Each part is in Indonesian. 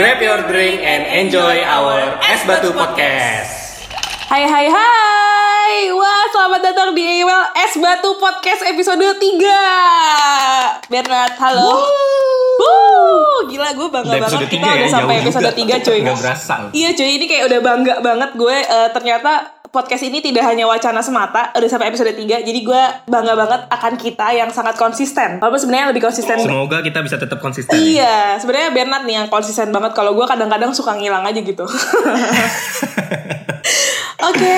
Grab your drink and enjoy our Es Batu Podcast. Hai hai hai Wah selamat datang di email Es Batu Podcast episode 3 Bernard halo Wuh, Gila gue bangga Udah banget Kita tiga ya, udah sampai episode juga. 3 cuy berasa. Iya cuy ini kayak udah bangga banget gue eh, Ternyata podcast ini tidak hanya wacana semata Udah sampai episode 3 Jadi gue bangga banget akan kita yang sangat konsisten Walaupun sebenarnya lebih konsisten Semoga kita bisa tetap konsisten. ya. Iya, sebenarnya Bernard nih yang konsisten banget. Kalau gue kadang-kadang suka ngilang aja gitu. Oke,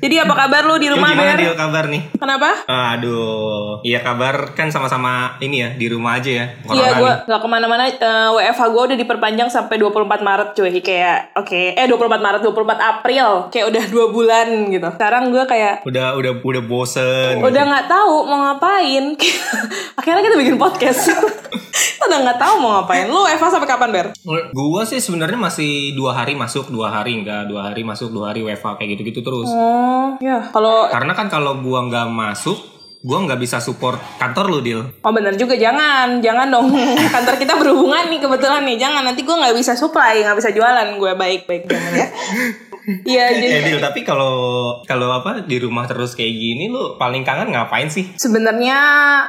jadi apa kabar lu di Lu rumah gimana Ber? Dil kabar nih? Kenapa? Aduh, iya kabar kan sama-sama ini ya di rumah aja ya. Iya, gue nih. gak ke mana-mana. Eh, WFH gue udah diperpanjang sampai 24 Maret cuy. Kayak, oke, eh 24 Maret, 24 April. Kayak udah dua bulan gitu. Sekarang gue kayak udah udah udah bosen. udah nggak tahu mau ngapain. Akhirnya kita bikin podcast. Kita udah nggak tahu mau ngapain. Lu WFH sampai kapan Ber? Gua sih sebenarnya masih dua hari masuk, dua hari enggak, dua hari masuk, dua hari kayak gitu-gitu terus. Oh, ya. Kalau Karena kan kalau gua nggak masuk, gua nggak bisa support kantor lu, Dil. Oh bener juga jangan jangan dong kantor kita berhubungan nih kebetulan nih jangan nanti gue nggak bisa supply nggak bisa jualan gue baik baik jangan ya Iya jadi Eh, Dil, tapi kalau kalau apa di rumah terus kayak gini lu paling kangen ngapain sih? sebenarnya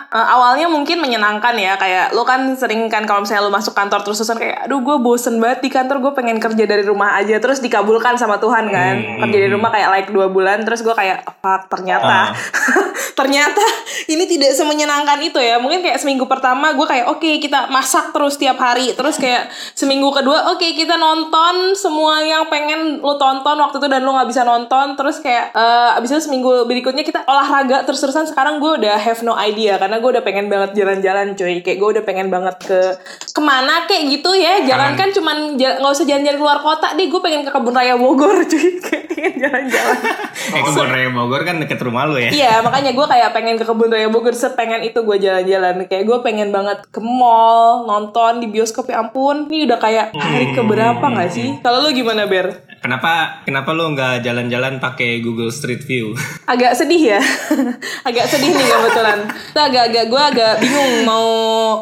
eh, awalnya mungkin menyenangkan ya kayak lo kan sering kan kalau misalnya lo masuk kantor terus terusan kayak aduh gue bosen banget di kantor gue pengen kerja dari rumah aja terus dikabulkan sama Tuhan kan Hmm. kerja dari rumah kayak like dua bulan terus gue kayak fuck ternyata Ah. ternyata ini tidak semenyenangkan itu ya mungkin kayak seminggu pertama gue kayak oke kita masak terus tiap hari terus kayak seminggu kedua oke kita nonton semua yang pengen lo tonton waktu itu dan lo nggak bisa nonton terus kayak eh abis itu seminggu berikutnya kita olahraga terus terusan sekarang gue udah have no idea karena gue udah pengen banget jalan-jalan cuy. Kayak gue udah pengen banget ke ke mana kayak gitu ya. Jangan kan cuman nggak usah jalan-jalan keluar kota deh. Gue pengen ke kebun raya Bogor cuy. Kayak pengen jalan-jalan. Eh kebun raya Bogor kan deket rumah lu ya. Iya makanya gue kayak pengen ke kebun raya Bogor. Sepengen itu gue jalan-jalan. Kayak gue pengen banget ke mall nonton di bioskop ya ampun. Ini udah kayak hari keberapa nggak sih? Kalau lu gimana ber Kenapa kenapa lu nggak jalan-jalan pakai Google Street View? agak sedih ya. Agak sedih nih kebetulan. Itu agak-agak gue agak bingung mau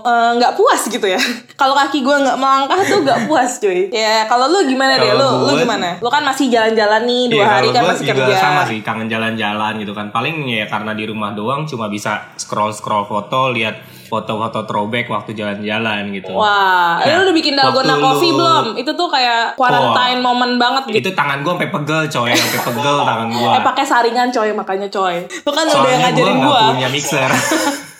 eh, nggak puas gitu ya. Kalau kaki gue nggak melangkah tuh nggak puas cuy. Ya kalau lu gimana deh? Lu Kalau lu gua- gimana? Lu kan masih jalan-jalan nih dua Iya, hari kan gua masih juga kerja. sama sih, kangen jalan-jalan gitu kan. Paling ya karena di rumah doang cuma bisa scroll-scroll foto, lihat foto-foto throwback waktu jalan-jalan gitu. Wah, Nah, lu udah bikin dalgona coffee lu- belum? Itu tuh kayak quarantine moment banget gitu. Itu tangan gua sampai pegel coy, sampai pegel tangan gua. Eh pakai saringan coy makanya coy. Lu kan udah Soalnya gua ngajarin nggak gua. punya mixer.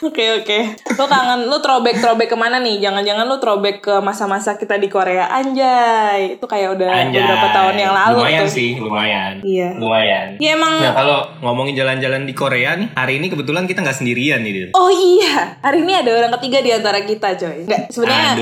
Oke oke. Lu kangen lu throwback throwback ke mana nih? Jangan-jangan lu throwback ke masa-masa kita di Korea anjay. Itu kayak udah Anjay. beberapa tahun yang lalu Lumayan tuh. sih, lumayan. Iya. Lumayan. Ya emang Nah kalau ngomongin jalan-jalan di Korea nih, hari ini kebetulan kita nggak sendirian nih, Dil. Oh iya, hari ini ada orang ketiga di antara kita, coy. Nggak, sebenarnya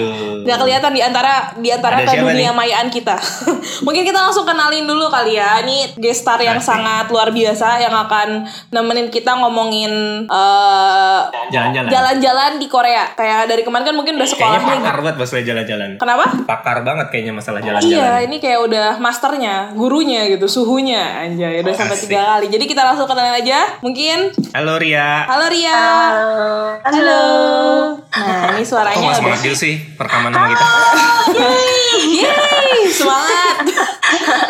nggak kelihatan di antara di antara Ada ke siapa dunia nih? mayaan kita. Mungkin kita langsung kenalin dulu kali ya. Ini guest star yang Asik. sangat luar biasa yang akan nemenin kita ngomongin eh, Jalan-jalan. jalan-jalan di Korea. Kayak dari kemarin kan mungkin udah Kayaknya sekolahnya. pakar banget masalah jalan-jalan. Kenapa? Pakar banget kayaknya masalah Iya, jalan-jalan. ini kayak udah masternya, gurunya gitu, suhunya anjay, udah sampai Asik. tiga kali. Jadi kita langsung kenalin aja. Mungkin, Halo Ria. halo Ria. Halo. Nah, ini Kok suaranya nggak udah semangat Dil sih perekaman sama kita? Yeay, semangat.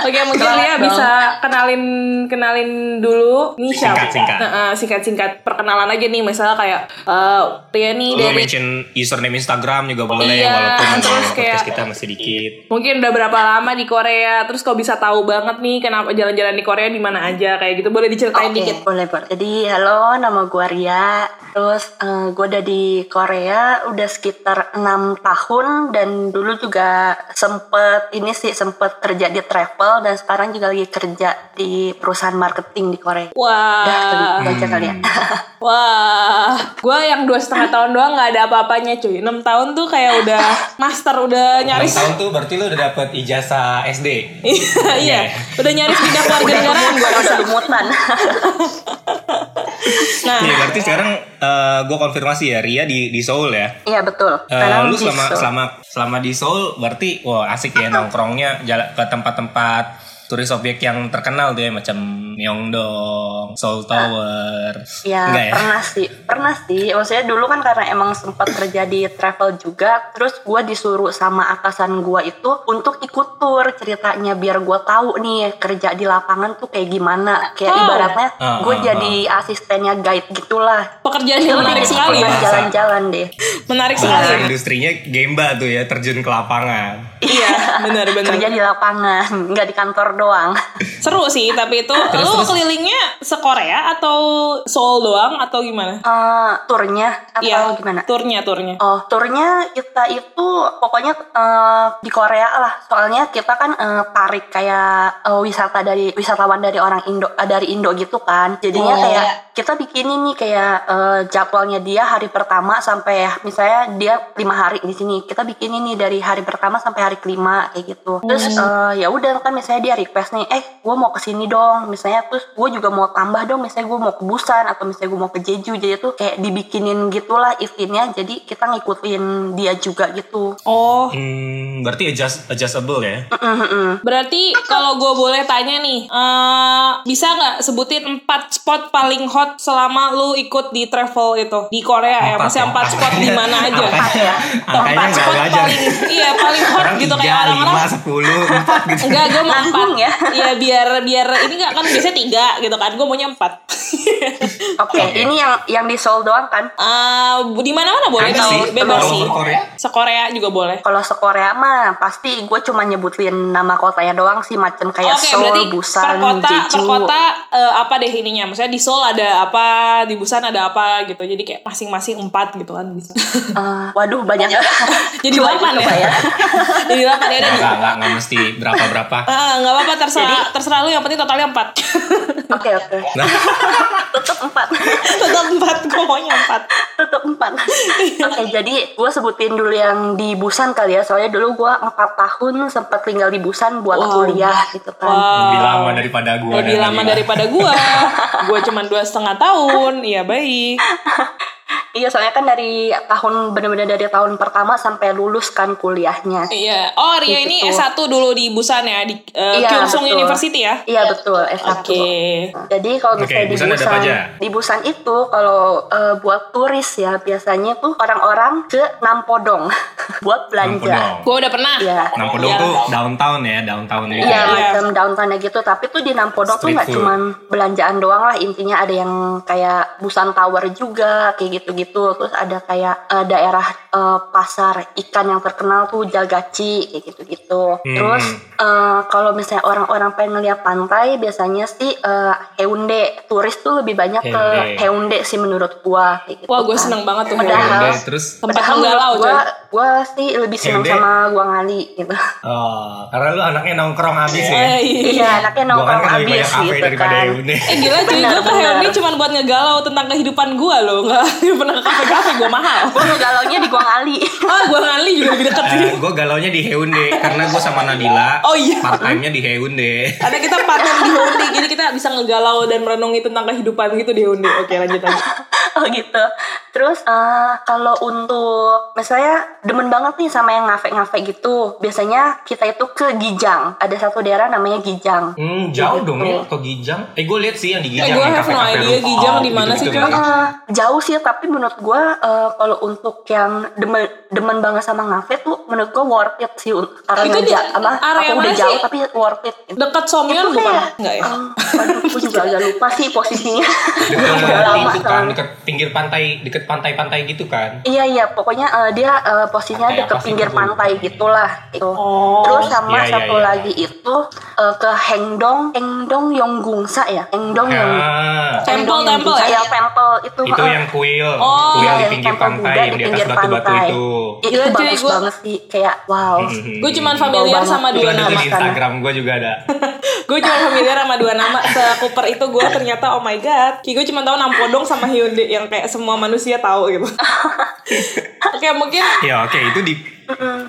Oke, mungkin Ria bisa kenalin kenalin dulu. Nih siapa? Singkat-singkat. Nah, eh, singkat-singkat perkenalan aja nih. Misalnya kayak eh, Ria nih dari mention username Instagram juga boleh Iya, walaupun terus kayak- kita masih dikit. mungkin udah berapa lama di Korea. Terus kau bisa tahu banget nih kenapa jalan-jalan di Korea di mana aja kayak gitu. Boleh diceritain Oke, dikit. boleh boleh. Jadi halo, nama gue Ria. Terus eh, gue udah di Korea udah sekitar enam tahun dan dulu juga sempet ini sih sempet kerja di travel dan sekarang juga lagi kerja di perusahaan marketing di Korea. Wah, Udah, aja kali ya. wah, gue yang dua setengah tahun doang nggak ada apa-apanya cuy. 6 tahun tuh kayak udah master, udah Enam nyaris tahun tuh berarti lu udah dapet ijazah SD. iya, iya. Udah nyaris pindah keluarga negaraan gue rasa. limutan. Nah, Iya, berarti sekarang gue konfirmasi ya Ria di di Seoul ya. Iya betul. Eh, Sekarang lu selama selama selama di Seoul berarti wah asik ya nongkrongnya jalan ke tempat-tempat turis objek yang terkenal tuh ya macam Myeongdong, Seoul Tower. Ya, Enggak ya? pernah sih, pernah sih. Maksudnya dulu kan karena emang sempat kerja di travel juga, terus gue disuruh sama atasan gue itu untuk ikut tour ceritanya biar gue tahu nih kerja di lapangan tuh kayak gimana. Kayak Oh. ibaratnya Ah, gue ah, jadi asistennya guide gitulah. Pekerjaan yang menarik sekali ya. jalan-jalan deh. Menarik Bahasa sekali. industrinya Gemba tuh ya, terjun ke lapangan. Iya, benar-benar. Kerja di lapangan, nggak di kantor doang. Seru sih, tapi itu Terus, lu terus. kelilingnya se-Korea atau Seoul doang atau gimana? Eh, turnya atau Iya, gimana? turnya, turnya. Oh, turnya kita itu pokoknya eh, di Korea lah. Soalnya kita kan eh, tarik kayak eh, wisata dari wisatawan dari orang Indo eh, dari Indo gitu kan. Jadinya Oh. kayak kita bikinin nih kayak eh, jadwalnya dia hari pertama sampai misalnya dia lima hari di sini. Kita bikinin nih dari hari pertama sampai hari kelima kayak gitu. Terus eh, ya udah kan misalnya dia request nih, eh gue mau ke sini dong. Misalnya terus gue juga mau tambah dong. Misalnya gue mau ke Busan atau misalnya gue mau ke Jeju. Jadi tuh kayak dibikinin gitulah eventnya. Jadi kita ngikutin dia juga gitu. Oh, Hmm, berarti adjust, adjustable ya? berarti kalau gue boleh tanya nih, eh, bisa nggak sebutin empat spot paling hot selama lu ikut di travel itu di Korea ya? Empat Masih ya? empat spot di mana aja? Empat nggak spot aja. paling, iya paling hot Orang gitu kayak orang-orang lima, sepuluh, empat gitu. Enggak, gue mau empat ya. Iya biar biar ini nggak kan biasanya tiga gitu kan, gue maunya empat. Oke, Oke. ini yang yang di Seoul doang kan? Eh, di mana mana boleh Ada tahu, sih, bebas sih. ke Korea. Sekorea juga boleh. Kalau se-Korea mah pasti gue cuma nyebutin nama kotanya doang sih macam kayak Oke, Seoul, berarti Busan, per kota, Jeju. per kota eh, apa deh ininya? Maksudnya di Seoul ada apa, di Busan ada apa gitu. Jadi kayak masing-masing empat gitu kan bisa. Eh, waduh banyak Jadi Coba delapan ya. Jadi delapan ya. Nggak, udah. nggak, nggak, nggak mesti berapa-berapa. Ah, nggak apa-apa terserah terserah lu yang penting totalnya empat. Oke oke. Nah, Tetap empat. Tetap empat, gue maunya empat. Tetap empat. Oke jadi gue sebutin dulu yang di Busan kali ya. Soalnya dulu gue empat tahun sempat tinggal di Busan buat Wow. kuliah gitu kan. lebih lama daripada gua. Lebih lama Nabila. daripada gua. gua cuma dua setengah tahun. Iya baik. Iya soalnya kan dari tahun bener-bener dari tahun pertama sampai lulus kan kuliahnya. Iya. Oh Ria ini Gitu. S1 dulu di Busan ya di eh, Iya, Kyungsung betul. University ya. Iya betul S1. Oke. Jadi kalau misalnya di Busan ada Busan, apa aja? di Busan itu kalau eh, buat turis ya biasanya tuh orang-orang ke Nampodong buat belanja. Nampodong. Gua udah pernah. Iya. Nampodong Iya. tuh downtown ya, downtown gitu. Iya Iya. macam downtownnya gitu tapi tuh di Nampodong tuh Street nggak food. cuman belanjaan doang lah intinya ada yang kayak Busan Tower juga kayak gitu-gitu terus ada kayak eh, daerah eh, pasar ikan yang terkenal tuh Jagaci kayak gitu-gitu Hmm. terus eh, kalau misalnya orang-orang pengen ngeliat pantai biasanya sih eh, Haeundae turis tuh lebih banyak ke Haeundae. Haeundae sih menurut gua kayak gitu Wah, gue kan. seneng banget tuh. Padahal- Haeundae. Haeundae, terus Tempat Padahal menurut gua, coy. gua sih lebih seneng Haeundae. sama gua ngali gitu. oh, karena lu anaknya nongkrong habis ya. Eh, Iya, iya. anaknya Gua kan nongkrong kan kafe gitu daripada kan. Eh gila cuy, gue ke. Haeundae cuma buat ngegalau tentang kehidupan gue loh Nggak pernah ke kafe-kafe, gue mahal Gue ngegalaunya di Guang Ali. Oh, gue ngali juga lebih deket sih Eh, gue galaunya di Haeundae karena gue sama Nadila Oh iya. part time-nya di Haeundae. Karena kita partner di Haeundae, jadi kita bisa ngegalau dan merenungi tentang kehidupan gitu di Haeundae Oke lanjut lanjut oh gitu. Terus eh, kalau untuk misalnya demen banget nih sama yang ngafe-ngafe gitu, biasanya kita itu ke Gijang. Ada satu daerah namanya Gijang. Hmm, jauh dong ya atau Gijang? Eh, gue lihat sih yang di Eh, Gijang. gue yang have no idea Gijang di mana sih, kan. Eh, jauh sih tapi menurut gue eh, kalau untuk yang demen demen banget sama ngafe tuh menurut gue worth it sih karena Itu di ja- apa area aku udah mana jauh sih? tapi worth it. Dekat Somyeon Itu bukan? Enggak ya? Eh, aduh, gue juga agak lupa sih posisinya. Dekat Udah lama itu kan, dekat pinggir pantai, dekat pantai-pantai gitu kan. Iya iya, pokoknya eh, dia eh, posisinya sih pinggir itu? pantai gitulah. Itu. Oh. Terus sama Iya, iya, satu iya. lagi itu eh, ke Hengdong, Hengdong Yonggungsa ya, Hengdong. Ah, Temple, Hengdong temple Yonggungsa. ya? ya? temple itu. itu eh, yang kuil, Oh. kuil iya, di yang pinggir pantai yang di atas batu-batu itu. Itu Gila, cuy, bagus gua- banget sih, kayak wow. Mhm. Gue cuma Bau familiar banget. sama Itu dua nama di Instagram gue juga ada. Gue cuma familiar sama dua nama Sekuper itu gue ternyata oh my god Ki gue cuma tahu Nampodong sama Hyundai Yang kayak semua manusia tahu gitu Oke mungkin Ya oke itu di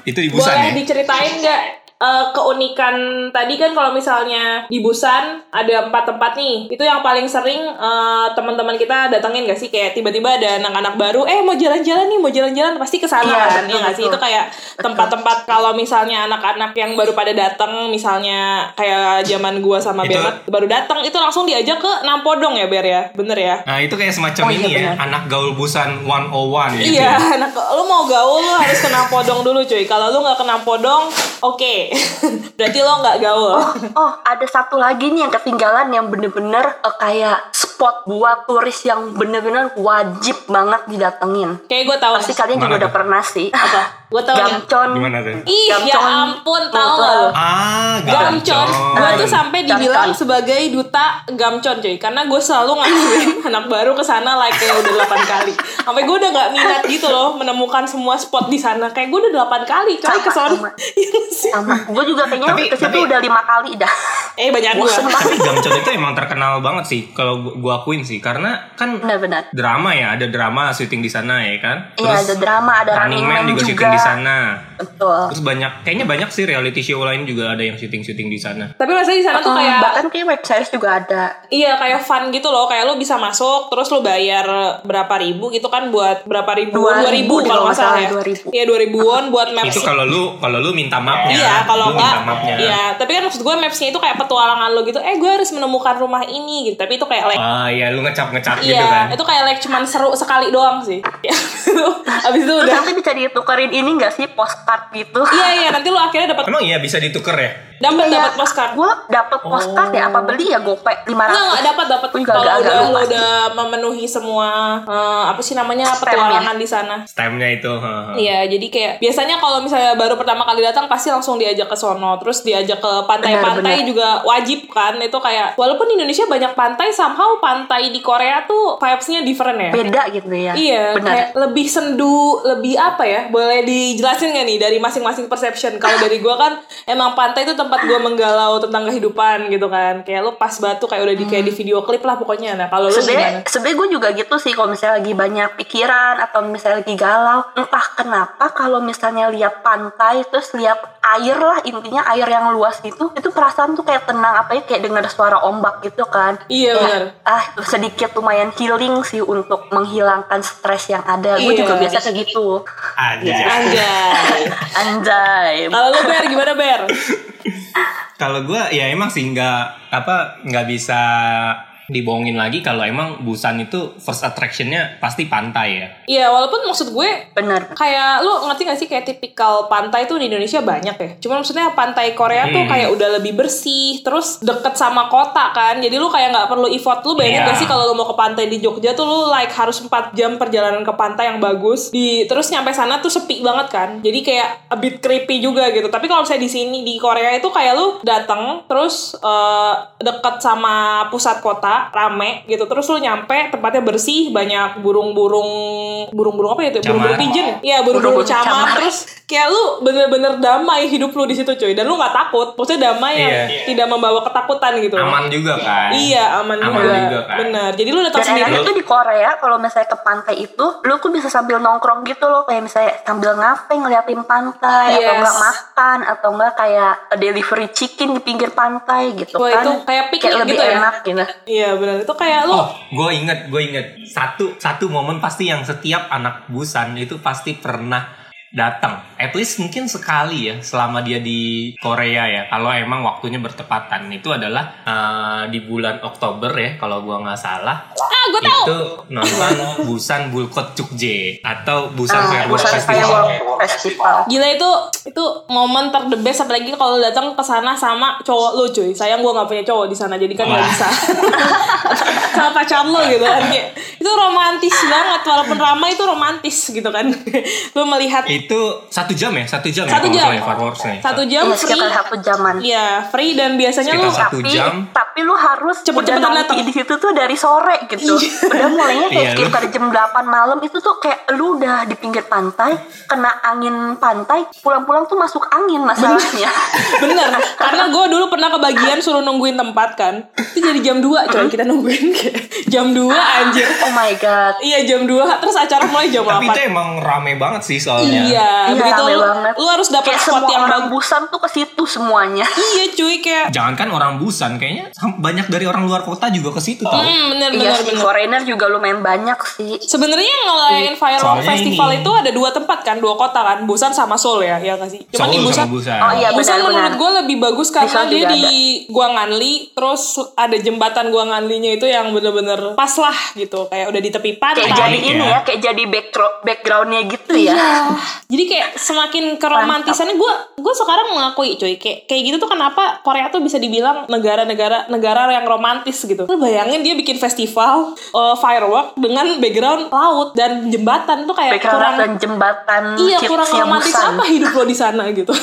itu di Busan boleh ya. diceritain nggak eh, keunikan tadi kan kalau misalnya di Busan ada empat tempat nih. Itu yang paling sering eh, teman-teman kita datengin gak sih kayak tiba-tiba ada anak-anak baru, eh mau jalan-jalan nih, mau jalan-jalan pasti ke sana Iya, kan. betul, Iya gak sih? Itu kayak tempat-tempat kalau misalnya anak-anak yang baru pada datang misalnya kayak zaman gua sama Bernard baru datang itu langsung diajak ke Nampodong ya Ber ya. Bener ya? Nah itu kayak semacam Oh, iya, ini ya, benar. anak gaul busan 101 gitu. Iya, ya. anak lu mau gaul lu harus ke Nampodong dulu cuy. Kalau lu nggak ke Nampodong, oke. Berarti lo nggak gaul. Oh, oh, ada satu lagi nih yang ketinggalan yang bener-bener eh, kayak spot buat turis yang bener-bener wajib banget didatengin. Kayak gue tahu. Pasti kalian juga udah pernah sih. Apa? Gue tahu nih. Gamcon. Gimana tuh? Ih, ya Gamcon. ampun, tahu lu? Ah, Gamcon, gue tuh sampai dibilang Gamcon. sebagai duta Gamcon cuy, karena gue selalu ngancurin anak baru ke sana like kayak udah 8 kali. Sampai gue udah gak minat gitu loh menemukan semua spot di sana. Kayak gue udah 8 kali coy Sama, ke sana. sama. Iya? Sama. Gue juga kayaknya Tapi- ke situ tapi- udah lima kali dah. Eh banyak gue. Banget. Tapi Gamcon itu emang terkenal banget sih kalau gua, gua akuin sih karena kan Benar-benar. drama ya, ada drama syuting di sana ya kan. Iya, ada drama, ada Running Man juga, juga. syuting di sana. Betul. Terus banyak kayaknya banyak sih reality show lain juga ada yang syuting-syuting di sana. Tapi maksudnya di sana tuh Hmm, kayak bahkan kayak web series juga ada. Iya kayak fun gitu loh kayak lo bisa masuk terus lo bayar berapa ribu gitu kan buat berapa ribu Dua dua ribu ribu deh kalau nggak salah ya salah, 2000. iya dua ribu won buat maps Itu kalau lu kalau lu minta mapnya. Iya, kalau lu enggak, iya. Tapi kan maksud gue mapsnya itu kayak petualangan lo gitu. Eh, gue harus menemukan rumah ini gitu. Tapi itu kayak like, Ah iya, lu ngecap-ngecap gitu iya, kan. itu kayak like cuman seru sekali doang sih. Ya, Abis itu udah. nanti bisa ditukerin ini gak sih postcard gitu? Iya iya, nanti lo akhirnya dapat Emang iya bisa ditukar ya? Dapat dapat postcard. Gue dapet postcard ya apa beli ya gope 500 Enggak, enggak dapat dapat kalau udah lo udah memenuhi semua eh, apa sih namanya petualangan di sana. Stemnya itu. heeh. Iya, jadi kayak biasanya kalau misalnya baru pertama kali datang pasti langsung diajak ke sono, terus diajak ke pantai-pantai juga wajib kan. Itu kayak walaupun di Indonesia banyak pantai, somehow pantai di Korea tuh vibes-nya different ya. Beda gitu ya Iya, Benar kayak lebih sendu, lebih apa ya? Boleh dijelasin gak nih dari masing-masing perception? Kalau dari gua kan emang pantai itu tempat gua menggalau tentang kehidupan gitu kan. Kayak lu pas batu kayak udah di kayak di video klip lah pokoknya. Nah, kalau lu gimana? Sebenernya sebenernya gue juga gitu sih kalau misalnya lagi banyak pikiran atau misalnya lagi galau entah kenapa kalau misalnya lihat pantai terus lihat air lah intinya air yang luas itu itu perasaan tuh kayak tenang apa ya kayak dengar suara ombak gitu kan Iya, Ya, benar. ah sedikit lumayan healing sih untuk menghilangkan stres yang ada gue Iya. juga biasa kayak gitu Aja. Anjay. anjay Kalau lu Ber gimana Ber? Kalau gua ya emang sih nggak apa nggak bisa dibohongin lagi kalau emang Busan itu first attractionnya pasti pantai ya. Iya, walaupun maksud gue bener kayak lu ngerti gak sih kayak tipikal pantai tuh di Indonesia banyak ya. Cuma maksudnya pantai Korea tuh Hmm. kayak udah lebih bersih, terus deket sama kota kan. Jadi lu kayak nggak perlu effort lu bayangin Iya. gak sih kalau lu mau ke pantai di Jogja tuh lu like harus 4 jam perjalanan ke pantai yang bagus. Di terus nyampe sana tuh sepi banget kan. Jadi kayak a bit creepy juga gitu. Tapi kalau misalnya di sini di Korea itu kayak lu datang terus eh, deket sama pusat kota rame gitu terus lu nyampe tempatnya bersih banyak burung-burung burung-burung apa ya itu burung-burung pigeon ya? iya burung-burung camar camar. terus kayak lu bener-bener damai hidup lu di situ cuy dan lu nggak takut maksudnya damai yang Iya. tidak membawa ketakutan gitu Aman juga kan. iya aman, Aman juga, juga kan. bener jadi lu datang sendiri tuh di Korea kalau misalnya ke pantai itu, lu tuh bisa sambil nongkrong gitu loh, kayak misalnya sambil ngafe ngeliatin pantai atau Yes. enggak makan atau enggak kayak delivery chicken di pinggir pantai gitu Wah, kan. itu kayak piknik lebih gitu ya? enak gitu. iya bener itu kayak lu Oh, gue inget, gue inget satu satu momen pasti yang setiap anak Busan itu pasti pernah datang. At least mungkin sekali ya selama dia di Korea ya. Kalau emang waktunya bertepatan itu adalah eh, di bulan Oktober ya kalau gua nggak salah. ah gue tahu Itu nonton Busan Bulkot Chukje atau Busan Ah, Fireworks Busan Festival. Festival. Gila itu itu momen ter the best apalagi kalau datang ke sana sama cowok lu cuy. Sayang gua nggak punya cowok di sana jadi kan nggak bisa. sama pacar lu gitu kan itu romantis banget walaupun ramai itu romantis gitu kan. lu melihat Itu satu jam ya, satu jam Satu ya jam. misalnya fireworks nih. satu jam Iya, free. sekitar satu jaman. Iya, free dan biasanya lu Sekitar satu tapi, jam. tapi lu harus Cepet-cepetan udah datang. di situ tuh dari sore gitu. Udah mulainya kayak Iya, lu- sekitar jam 8 malam itu tuh kayak lu udah di pinggir pantai, kena angin pantai, pulang-pulang pulang tuh masuk angin masalahnya. Bener, karena gue dulu pernah kebagian suruh nungguin tempat kan Itu jadi jam 2 coy, kita nungguin kayak jam 2 anjir oh my god. Iya jam 2, terus acara mulai jam 8 Tapi itu emang rame banget sih soalnya. Iya, Iya, begitu rame lu, banget. lu harus dapat spot semua yang orang bagus busan tuh ke situ semuanya. Iya cuy, kayak Jangankan orang Busan, kayaknya banyak dari orang luar kota juga ke situ tau. Hmm, bener Iya bener sih, bener foreigner juga lumayan banyak sih. Sebenarnya yang ngelayain firework Soalnya festival ini- itu ada dua tempat kan, dua kota kan, Busan sama Seoul ya, ya nggak sih? Cuman di Seoul Busan, sama Busan. Oh iya Busan benar-benar. menurut gue lebih bagus karena Busan dia di Guanganli, terus ada jembatan Guanganlinya itu yang bener-bener pas lah gitu, kayak udah di tepi pantai. Kayak jadi ya. ini ya, kayak jadi background backgroundnya gitu ya. Iya. Jadi kayak semakin keromantisannya gue gue sekarang mengakui cuy kayak kayak gitu tuh kenapa Korea tuh bisa dibilang negara-negara negara yang romantis gitu. Lu bayangin dia bikin festival uh, firework dengan background laut dan jembatan tuh kayak Background kurang dan jembatan Iya kurang romantis Busan. apa hidup lo di sana gitu.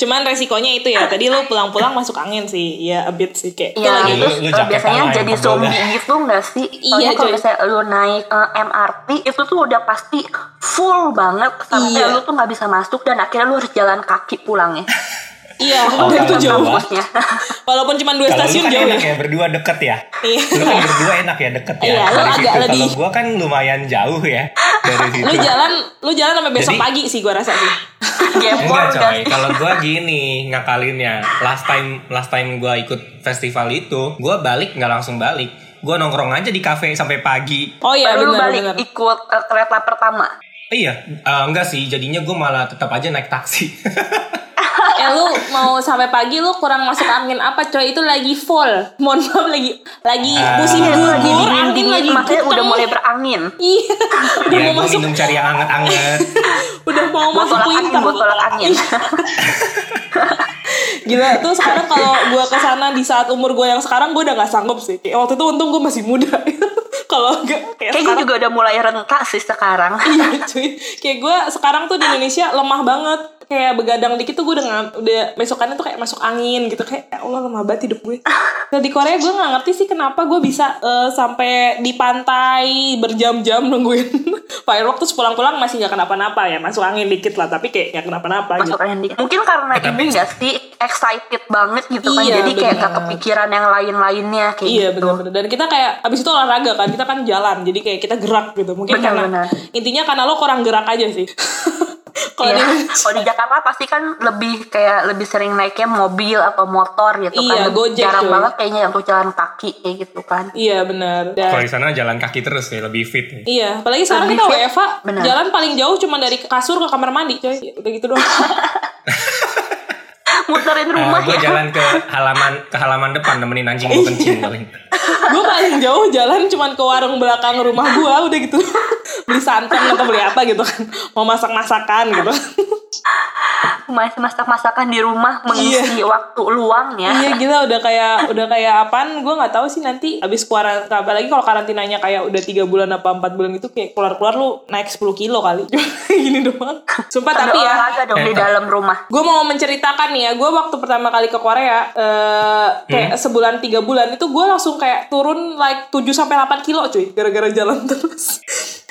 Cuman resikonya itu ya. Tadi lo pulang-pulang masuk angin sih. Ya a bit sih kayak. Iya, lagi Lu- lu biasanya jadi zombie gitu nggak sih? Iya, kalau misalnya lu naik eh, MRT itu tuh udah pasti full banget sampai Iya. lu tuh nggak bisa masuk dan akhirnya lu harus jalan kaki pulangnya. Iya, Oh, dan itu jauh. Kampusnya. Walaupun cuma dua Kalau lu stasiun kan jauh enak ya. ya berdua deket ya. Iya. Lu kan berdua enak ya deket ya. Iya, lu dari agak situ. lebih- Kalau gua kan lumayan jauh ya dari situ. Lu jalan, lu jalan sampai besok Jadi- pagi sih gua rasa sih. Enggak nggak coy, kalau gua gini ngakalinnya. Last time last time gua ikut festival itu, gua balik nggak langsung balik. Gua nongkrong aja di kafe sampai pagi. Oh iya Baru lu benar balik benar. ikut eh, kereta pertama. Iya, eh, enggak sih. Jadinya gua malah tetap aja naik taksi. Eh lu mau sampai pagi lu kurang masuk angin apa coy? Itu lagi full. Mohon maaf lagi lagi Ah. musim Iya, gugur, Lagi angin dingin-dingin, lagi makanya udah mulai berangin. Iya, udah ya, mau masuk, minum cari yang anget-anget. udah mau masuk Botol angin, winter. botol angin. Gila tuh sekarang kalau gue ke sana di saat umur gue yang sekarang gue udah nggak sanggup sih. Kayak waktu itu untung gue masih muda. kalau enggak kayak Kayaknya sekarang juga udah mulai rentak sih sekarang. iya cuy. Kayak gue sekarang tuh di Indonesia lemah banget. Kayak begadang dikit tuh gue udah udah besokannya tuh kayak masuk angin gitu kayak ya Allah lemah banget hidup gue. Nah di Korea gue nggak ngerti sih kenapa gue bisa eh, sampai di pantai berjam-jam nungguin firework terus pulang-pulang masih nggak kenapa-napa ya masuk angin dikit lah tapi kayak nggak kenapa-napa gitu. masuk angin dikit. Mungkin karena ini gak sih excited banget gitu kan. Iya, Jadi kayak bener. gak kepikiran yang lain-lainnya kayak Iya gitu. benar-benar dan kita kayak abis itu olahraga kan kita kan jalan jadi kayak kita gerak gitu mungkin Benar, karena intinya karena lo kurang gerak aja sih kalau Iya. di Kalau di Jakarta pasti kan lebih kayak lebih sering naiknya mobil atau motor gitu Iya, kan. Gojek, Jarang cuy. banget kayaknya yang tuh jalan kaki kayak gitu kan. iya benar Kalau dan di sana jalan kaki terus nih, lebih fit nih. iya apalagi sekarang Lebih kita WFA jalan paling jauh cuma dari kasur ke kamar mandi coy Ya, udah gitu doang Muterin Eh, rumah gue ya. jalan ke halaman ke halaman depan nemenin anjing gue kencing paling. gue paling jauh jalan cuma ke warung belakang rumah gue udah gitu beli santan atau beli apa gitu kan mau masak masakan Masih masak-masakan di rumah mengisi waktu luangnya. Iya gila udah kayak udah kayak apaan gue nggak tahu sih nanti abis keluar apalagi kalau karantinanya kayak udah tiga bulan apa empat bulan gitu kayak keluar keluar lu naik 10 kilo kali gini doang sumpah tapi ya olahraga dong di dalam rumah. gue mau menceritakan nih ya gue waktu pertama kali ke Korea eh kayak sebulan tiga bulan itu gue langsung kayak turun like 7 sampai 8 kilo cuy gara-gara jalan terus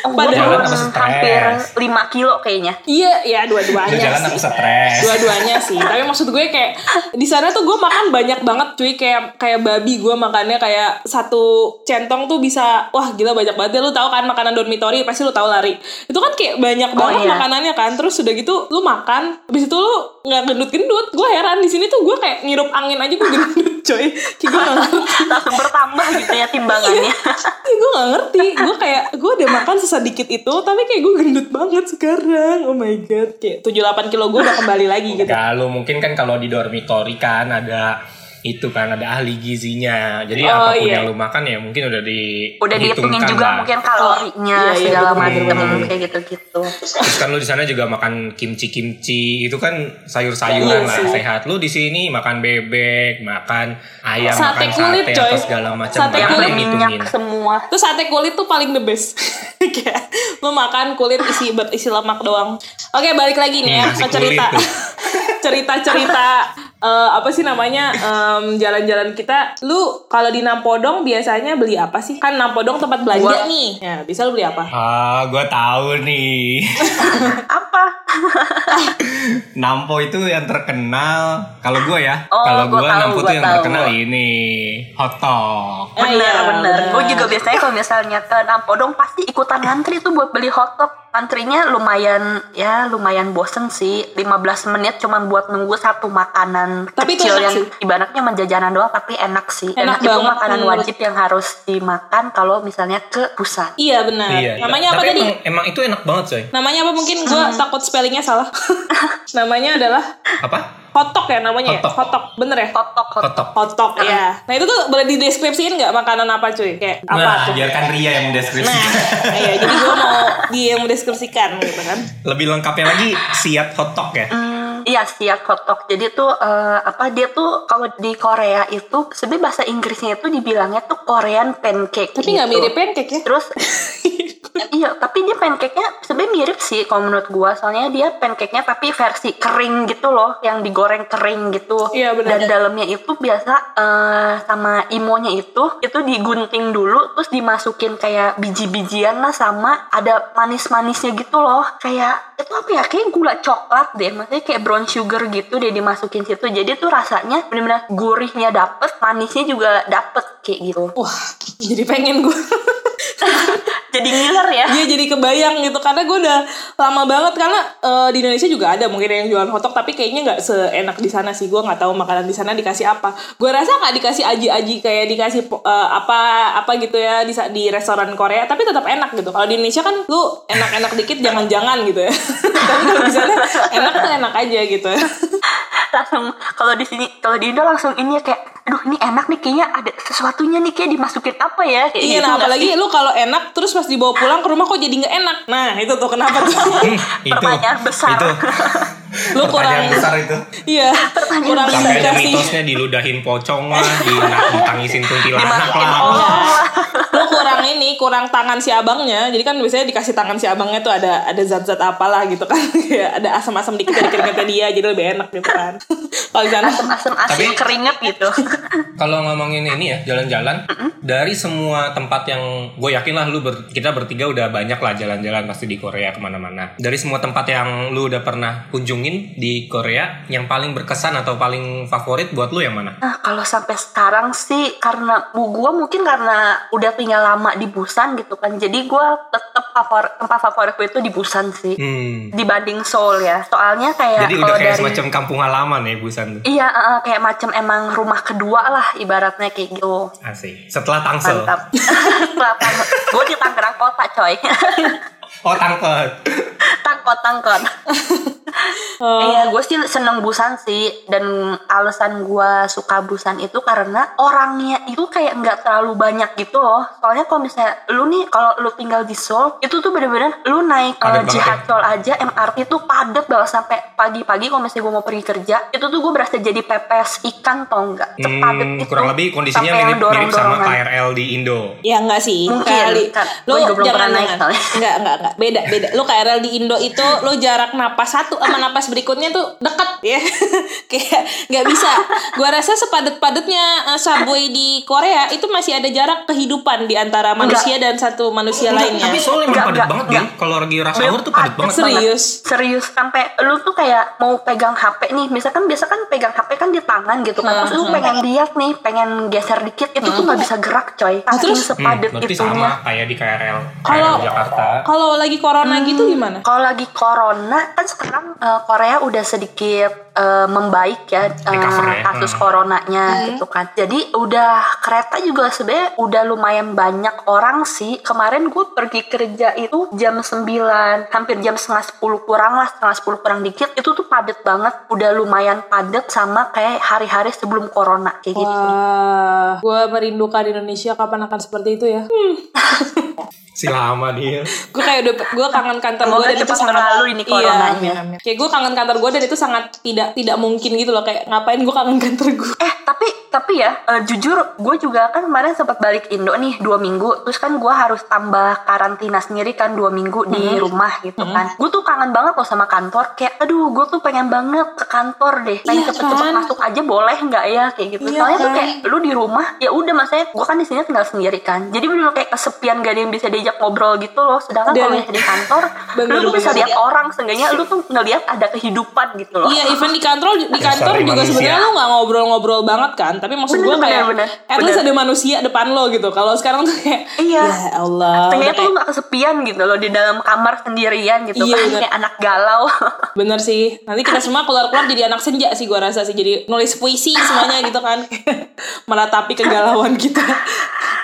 Oh, padahal Jalan apa turun stres? hampir 5 kilo kayaknya. iya ya Lu dua-duanya jalan aku stres. dua-duanya sih. Tapi maksud gue kayak di sana tuh gue makan banyak banget cuy. Kayak kayak babi gue makannya kayak satu centong tuh bisa wah gila banyak banget. Ya lu tahu kan makanan dormitory pasti lu tahu lari. Itu kan kayak banyak Oh, banget iya. makanannya kan. Terus sudah gitu lu makan habis itu lu nggak gendut-gendut. Gue heran di sini tuh gue kayak ngirup angin aja gue gendut coy kayak gue nggak ngerti. Langsung bertambah gitu ya timbangannya. Kayak gue gak ngerti. Gue kayak Gue udah makan sesedikit itu Tapi kayak gue gendut banget sekarang. Oh my god. Kayak 7-8 kilo gue udah kembali lagi gitu. Kalau mungkin kan kalau di dormitory kan ada itu kan ada ahli gizinya. Jadi Oh, apa pun iya. yang lu makan ya mungkin udah di Udah dihitungin juga lah. mungkin kalorinya Oh, iya, iya, segala betul, macem betul. kayak gitu-gitu. Terus kan lu di sana juga makan kimchi-kimchi, itu kan sayur-sayuran Iya lah sih. sehat. Lu di sini makan bebek, makan ayam, Sate makan kulit, sate coy. atau segala macam. Sate kulit. ngitungin? semua. Terus sate kulit tuh paling the best. Kayak lu makan kulit isi berisi lemak doang. Oke, balik lagi nih ya Hmm, ke cerita. kulit tuh. Cerita-cerita eh, apa sih namanya em, jalan-jalan kita. Lu kalau di Nampodong biasanya beli apa sih? Kan Nampodong tempat belanja Gua- nih. Ya, bisa lu beli apa? Ah, gue tahu nih. Apa? Nampo itu yang terkenal. Kalau gue ya, Oh, kalau gua gue Nampo gua tuh yang tahu. terkenal ini hotdog. Bener, iya, bener. bener. Gue juga biasanya kalau misalnya ke Nampodong pasti ikutan ngantri tuh buat beli hotdog. Antrinya lumayan, ya lumayan bosen sih. 15 menit cuman buat nunggu satu makanan Tapi itu kecil enak yang sih. ibaratnya menjajanan doang tapi enak sih. Enak Dan itu banget makanan wajib yang harus dimakan kalau misalnya ke Busan. Iya benar. Iya. Namanya apa Tapi tadi? Emang, emang itu enak banget coy. Namanya apa mungkin gue takut spellingnya salah. namanya adalah Apa? hotdog ya namanya Hotdog. ya? Hotdog. Bener ya? Hotdog, hotdog. Hotdog. Hotdog ya. Nah itu tuh boleh dideskripsiin nggak makanan apa cuy? Kayak apa Nah, tuh? biarkan Ria yang Nah, mendeskripsikan. iya, jadi gue mau dia yang mendeskripsikan gitu kan. Lebih lengkapnya lagi siap hotdog ya. Hmm, Iya siap hotdog. Jadi tuh eh, apa dia tuh kalau di Korea itu sebenarnya bahasa Inggrisnya itu dibilangnya tuh Korean pancake. Tapi nggak gitu. mirip pancake ya? Terus iya, tapi dia pancake-nya sebenarnya mirip sih kalau menurut gua. Soalnya dia pancake-nya tapi versi kering gitu loh, yang digoreng kering gitu. Iya, benar. Dan dalamnya itu biasa eh, sama imonya itu itu digunting dulu terus dimasukin kayak biji-bijian lah sama ada manis-manisnya gitu loh. Kayak itu apa ya? Kayak gula coklat deh. Maksudnya kayak brown sugar gitu dia dimasukin situ. Jadi tuh rasanya benar-benar gurihnya dapet, manisnya juga dapet kayak gitu. Wah, jadi pengen gue. Jadi ngiler ya. Iya jadi kebayang gitu karena gue udah lama banget karena eh, di Indonesia juga ada mungkin yang jualan hotdog tapi kayaknya nggak seenak di sana sih gue nggak tahu makanan di sana dikasih apa gue rasa nggak dikasih aji-aji kayak dikasih eh, apa apa gitu ya di di restoran Korea tapi tetap enak gitu kalau di Indonesia kan lu enak-enak dikit jangan-jangan gitu ya tapi kalau di sana enak tuh enak aja gitu langsung kalau di sini kalau di Indo langsung ini ya kayak aduh ini enak nih kayaknya ada sesuatunya nih kayak dimasukin apa ya kayak Iya, gitu nah nggak apalagi sih? lu kalau enak terus pas dibawa pulang ke rumah kok jadi nggak enak. Nah itu tuh kenapa tuh? Hmm, itu. Pertanyaan besar. Itu. Lu kurang- besar itu. Iya, kurang Sampai ada dikasih. mitosnya diludahin pocong lah, ditangisin kuntilanak lah. oh Lu kurang ini, kurang tangan si abangnya. Jadi kan biasanya dikasih tangan si abangnya tuh ada ada zat-zat apalah gitu kan. Kayak ada asam-asam dikit dari keringetnya dia jadi lebih enak gitu kan. Kalau di sana asam-asam asin Tapi- keringet gitu Kalau ngomongin ini ya jalan-jalan dari semua tempat yang gue yakin lah lu ber- kita bertiga udah banyak lah jalan-jalan pasti di Korea ke mana-mana. Dari semua tempat yang lu udah pernah kunjungin di Korea, yang paling berkesan atau paling favorit buat lu yang mana? Nah, kalau sampai sekarang sih karena bu gua mungkin karena udah tinggal lama di Busan gitu kan. Jadi gua tetap favorit tempat favorit gue itu di Busan sih. Hmm. Dibanding Seoul ya. Soalnya kayak Jadi udah kayak dari semacam kampung halaman ya Busan tuh. Iya, eh, kayak macam emang rumah kedua lah ibaratnya kayak gitu. Asik. Setelah Tangsel. Mantap. gue di Tangerang kota coy. Oh Tangkot. tangkot tangkot. Iya, gue sih seneng Busan sih dan alasan gue suka Busan itu karena orangnya itu kayak nggak terlalu banyak gitu loh. Soalnya kalau misalnya lu nih kalau lu tinggal di Seoul itu tuh bener-bener lu naik uh, banget Jihacheol aja MRT tuh padat banget sampai pagi-pagi kalau misalnya gue mau pergi kerja itu tuh gue berasa jadi pepes ikan tau nggak? Hmm, itu. kurang lebih kondisinya sampai yang mirip, mirip sama. KRL di Indo. Ya enggak sih. Mungkin, KRL di- kan. lu juga belum pernah naik jangan. soalnya. Enggak, enggak, enggak. Beda, beda. Lu KRL di Indo itu lu jarak napas satu sama napas berikutnya tuh deket ya. Kayak nggak bisa. Gua rasa sepadat-padatnya uh, subway di Korea itu masih ada jarak kehidupan di antara manusia dan satu manusia Enggak, lainnya. tapi soalnya emang Enggak, padat enggak, banget enggak. Gil. Kalau lagi rush Bener, hour tuh padat padat banget. Serius. serius sampai lu tuh kayak mau pegang HP nih misalkan biasa kan pegang HP kan di tangan gitu kan terus lu Hmm. pengen lihat nih pengen geser dikit itu tuh nggak bisa gerak coy Ah, saking terus? Hmm, sepadet berarti itunya sama kayak di KRL. Kalau- Jakarta. Kalau lagi corona Hmm. gitu gimana? kalau lagi corona kan sekarang eh, Korea udah sedikit eh, membaik ya Recover ya. kasus Hmm. coronanya gitu kan jadi udah kereta juga sebenarnya udah lumayan banyak orang sih kemarin gue pergi kerja itu jam 9 hampir jam setengah 10 kurang lah setengah 10 kurang dikit itu tuh padat banget udah lumayan padat sama kayak hari-hari sebelum corona kayak gitu Wah, gue merindukan Indonesia kapan akan seperti itu ya? Hmm. Si lama dia. gue kayak udah gue kangen kantor gue dan itu sangat berlalu ini iya, coronanya. amin, amin. kayak gue kangen kantor gue dan itu sangat tidak tidak tidak mungkin gitu loh. Kayak ngapain gue kangen kantor gue Eh tapi tapi ya eh, jujur gue juga kan kemarin sempat balik Indo nih dua minggu. Terus kan gue harus tambah karantina sendiri kan dua minggu di rumah gitu kan. Gue tuh kangen banget loh sama kantor. Kayak aduh gue tuh pengen banget ke kantor deh. Pengen Iya cepet-cepet kan? masuk aja boleh nggak ya? Kayak gitu. Iya soalnya tuh kan? kayak lu di rumah ya udah maksudnya gue kan di sini tinggal sendiri kan. Jadi bener kayak kesepian gak ada yang bisa diajak ngobrol gitu loh. Sedangkan Dan- kalau di kantor Bener, lu tuh bisa lihat orang. Seenggaknya lu tuh ngelihat ada kehidupan gitu loh. Iya, even di kantor di kantor juga manusia. sebenarnya lu nggak ngobrol-ngobrol banget kan, tapi maksud Bener, gue kayak bener, bener. at least Bener. ada manusia depan lo gitu. Kalau sekarang tuh kayak Iya. ya Allah. Udah tuh lu kayak- gak kesepian gitu loh di dalam kamar sendirian gitu Iya, kan bener. kayak anak galau. Bener sih. Nanti kita semua keluar-keluar jadi anak senja sih gua rasa sih. Jadi nulis puisi semuanya gitu kan. Meratapi kegalauan kita.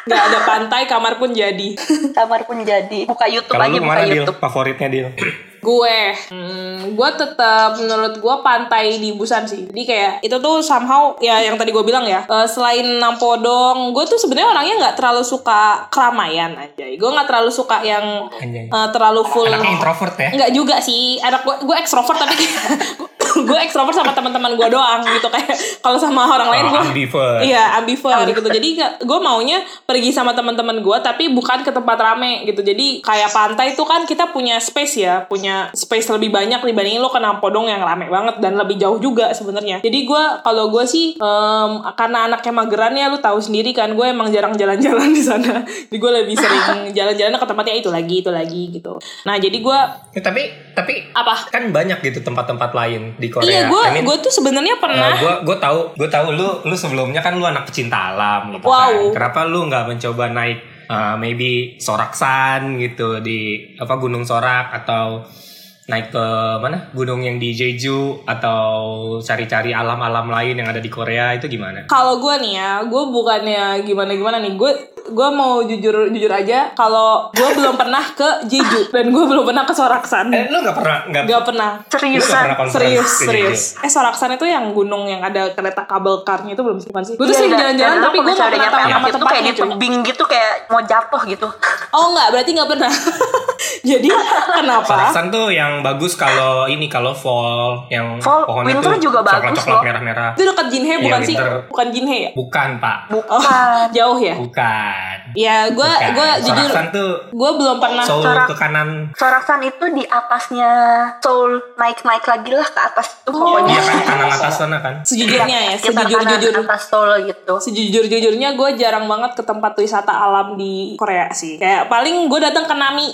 Gak ada pantai, kamar pun jadi. kamar pun jadi. Buka YouTube Kalau aja buka? YouTube. Favoritnya deal? Gue, hmm, gue tetap menurut gue pantai di Busan sih. Jadi kayak itu tuh somehow ya yang tadi gue bilang ya. eh, selain Nampodong, gue tuh sebenarnya orangnya nggak terlalu suka keramaian aja. Gue nggak terlalu suka yang Anjay. eh, terlalu full. Anaknya introvert ya? Enggak juga sih. Anak gue gue ekstrovert tapi gue ekstrovert sama teman-teman gue doang gitu kayak kalau sama orang lain Oh, gue ambivert. iya ambivert gitu. Jadi gue maunya pergi sama teman-teman gue tapi bukan ke tempat rame gitu. Jadi kayak pantai itu kan kita punya space ya punya space lebih banyak dibandingin lo ke Nampodong yang rame banget dan lebih jauh juga sebenarnya. Jadi gue kalau gue sih em, karena anaknya mageran ya lu tahu sendiri kan gue emang jarang jalan-jalan di sana. Jadi gue lebih sering jalan-jalan ke tempatnya itu lagi itu lagi gitu. Nah jadi gue Ya, tapi tapi apa? kan banyak gitu tempat-tempat lain di Korea. Iya, gue I mean, gue tuh sebenarnya pernah. gue gue tahu gue tahu lu lu sebelumnya kan lu anak pecinta alam gitu Wow. kan. Kenapa lu nggak mencoba naik uh, maybe Soraksan gitu di apa Gunung Sorak atau naik ke mana gunung yang di Jeju atau cari-cari alam-alam lain yang ada di Korea itu gimana? Kalau gue nih ya, gue bukannya gimana gimana nih. Gue gue mau jujur jujur aja. Kalau gue belum pernah ke Jeju dan gue belum pernah ke Soraksan. Eh, lu nggak pernah nggak Gak pernah. Seriusan. pernah Serius, serius. Eh Soraksan itu yang gunung yang ada kereta kabel karnya itu belum? Bukan sih? Gue tuh Iya, sering jalan-jalan tapi gue gak pernah tahu nama itu kayak tempatnya. di cuy. tebing gitu kayak mau jatuh gitu. Oh enggak, berarti gak pernah. Jadi kenapa? Soraksan tuh yang bagus kalau ini kalau fall yang Fall, pohonnya winter tuh juga bagus coklat-coklat loh. merah-merah. Itu dekat Jinhe Iya, bukan sih? Bukan Jinhe ya? Bukan pak, Oh, Bukan. jauh ya? bukan. Ya, gue Bukan. gue jujur tuh gue belum pernah Seoul Sorak- ke kanan Soraksan itu di atasnya Seoul naik-naik lagi lah ke atas itu Oh. pokoknya. Iya kan kanan atas sana kan. sejujurnya ya, Sekitar kanan sejujur-jujur atas Seoul gitu. Sejujur-jujurnya gue jarang banget ke tempat wisata alam di Korea sih. Kayak paling gue datang ke Nami.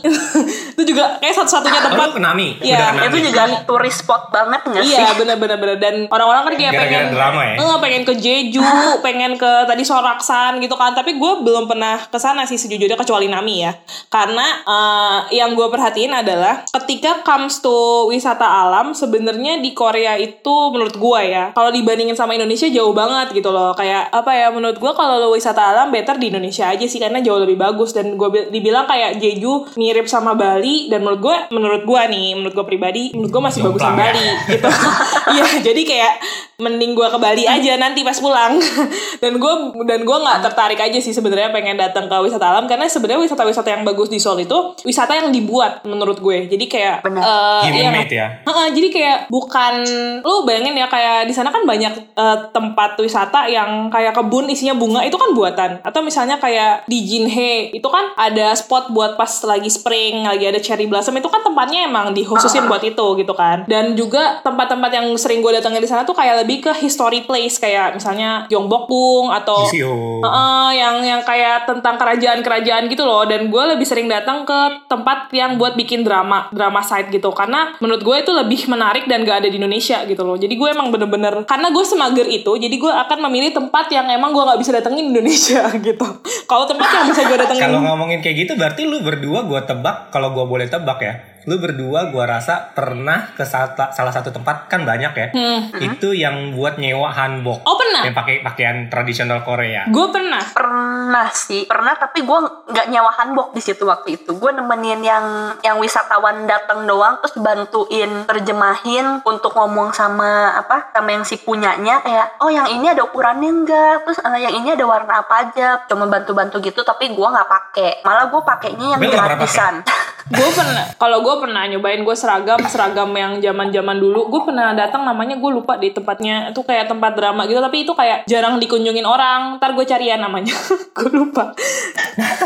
itu juga kayak satu-satunya Oh, tempat. ke Nami? Iya, ke Nami? Itu juga turis spot banget nggak sih? Iya bener-bener bener dan orang-orang kan kayak pengen drama ya? Eh, pengen ke Jeju, pengen ke tadi Soraksan gitu kan. Tapi gue belum pernah ke sana sih sejujurnya kecuali Nami ya. Karena eh, yang gue perhatiin adalah ketika comes to wisata alam sebenarnya di Korea itu menurut gue ya kalau dibandingin sama Indonesia jauh banget gitu loh. Kayak apa ya menurut gue kalau lo wisata alam better di Indonesia aja sih karena jauh lebih bagus dan gue dibilang kayak Jeju mirip sama Bali dan menurut gue menurut gue nih menurut gue pribadi menurut gue masih bagusan Jomplang ya? Bali gitu. Iya, jadi kayak mending gua ke Bali aja nanti pas pulang. dan gue dan gua nggak tertarik aja sih sebenarnya pengen datang ke wisata alam karena sebenarnya wisata-wisata yang bagus di Seoul itu wisata yang dibuat menurut gue. Jadi kayak Benar. eh, Human iya, made ya? Heeh, jadi kayak bukan lu bayangin ya kayak di sana kan banyak eh, tempat wisata yang kayak kebun isinya bunga itu kan buatan atau misalnya kayak di Jinhae itu kan ada spot buat pas lagi spring lagi ada cherry blossom itu kan tempatnya emang dikhususin buat itu gitu kan dan juga tempat-tempat yang sering gue datengin di sana tuh kayak lebih ke history place kayak misalnya Gyeongbokgung atau Visio. Heeh, yang yang kayak tentang kerajaan-kerajaan gitu loh dan gue lebih sering datang ke tempat yang buat bikin drama drama site gitu karena menurut gue itu lebih menarik dan gak ada di Indonesia gitu loh jadi gue emang bener-bener karena gue semager itu jadi gue akan memilih tempat yang emang gue nggak bisa datengin di Indonesia gitu kalau tempat yang bisa gue datengin Kalau ngomongin kayak gitu berarti lu berdua gua tebak kalau gua boleh tebak ya. Lu berdua gua rasa pernah ke salah, salah satu tempat kan banyak ya. Hmm. Itu yang buat nyewa hanbok. oh pernah Yang pakai pakaian tradisional Korea. gue pernah Pernah sih, pernah tapi gue nggak nyewa hanbok di situ waktu itu. Gue nemenin yang yang wisatawan datang doang, terus bantuin terjemahin untuk ngomong sama apa sama yang si punyanya kayak oh yang ini ada ukurannya enggak, terus eh, yang ini ada warna apa aja, cuma bantu-bantu gitu tapi gue nggak pakai. Malah gue pakainya yang pernah gratisan. gue pernah kalau gue pernah nyobain gue seragam seragam yang zaman zaman dulu gue pernah datang namanya gue lupa di tempatnya itu kayak tempat drama gitu tapi itu kayak jarang dikunjungin orang ntar gue cari ya namanya gue lupa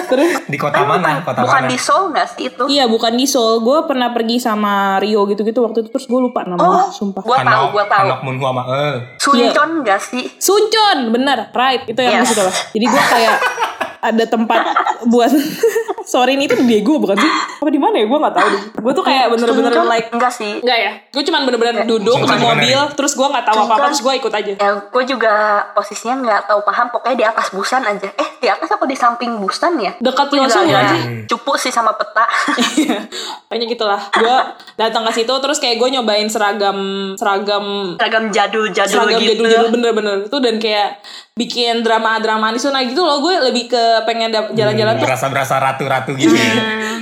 terus Di kota mana? Kota Bukan mana? di Seoul nggak sih itu? iya bukan di Seoul gue pernah pergi sama Rio gitu gitu waktu itu terus gue lupa namanya Oh, sumpah gua tahu, gua tahu. Hanok Munhwa Ma. Eh. Suncheon nggak sih? Suncon bener right itu yang Yes. situ lah jadi gue kayak ada tempat buat sorry ini tuh di Daegu bukan sih apa di mana ya gue nggak tahu deh gue tuh kayak bener-bener Suncheon like enggak sih. Enggak ya, gue cuman bener-bener duduk di mobil, gimana terus gue nggak tahu apa-apa, terus gue ikut aja. Ya, gue juga posisinya nggak tahu paham. Pokoknya di atas busan aja. Eh, di atas apa di samping busan ya? Dekat agak sih? Cupu sih sama peta. Iya, Kayaknya gitulah. Gue datang ke situ, terus kayak gue nyobain seragam seragam Seragam jadul-jadul seragam gitu. jadul-jadul bener-bener itu dan kayak bikin drama-drama di sana gitu loh. Gue lebih ke pengen dap- jalan-jalan tuh. Berasa-berasa ratu-ratu gitu ya.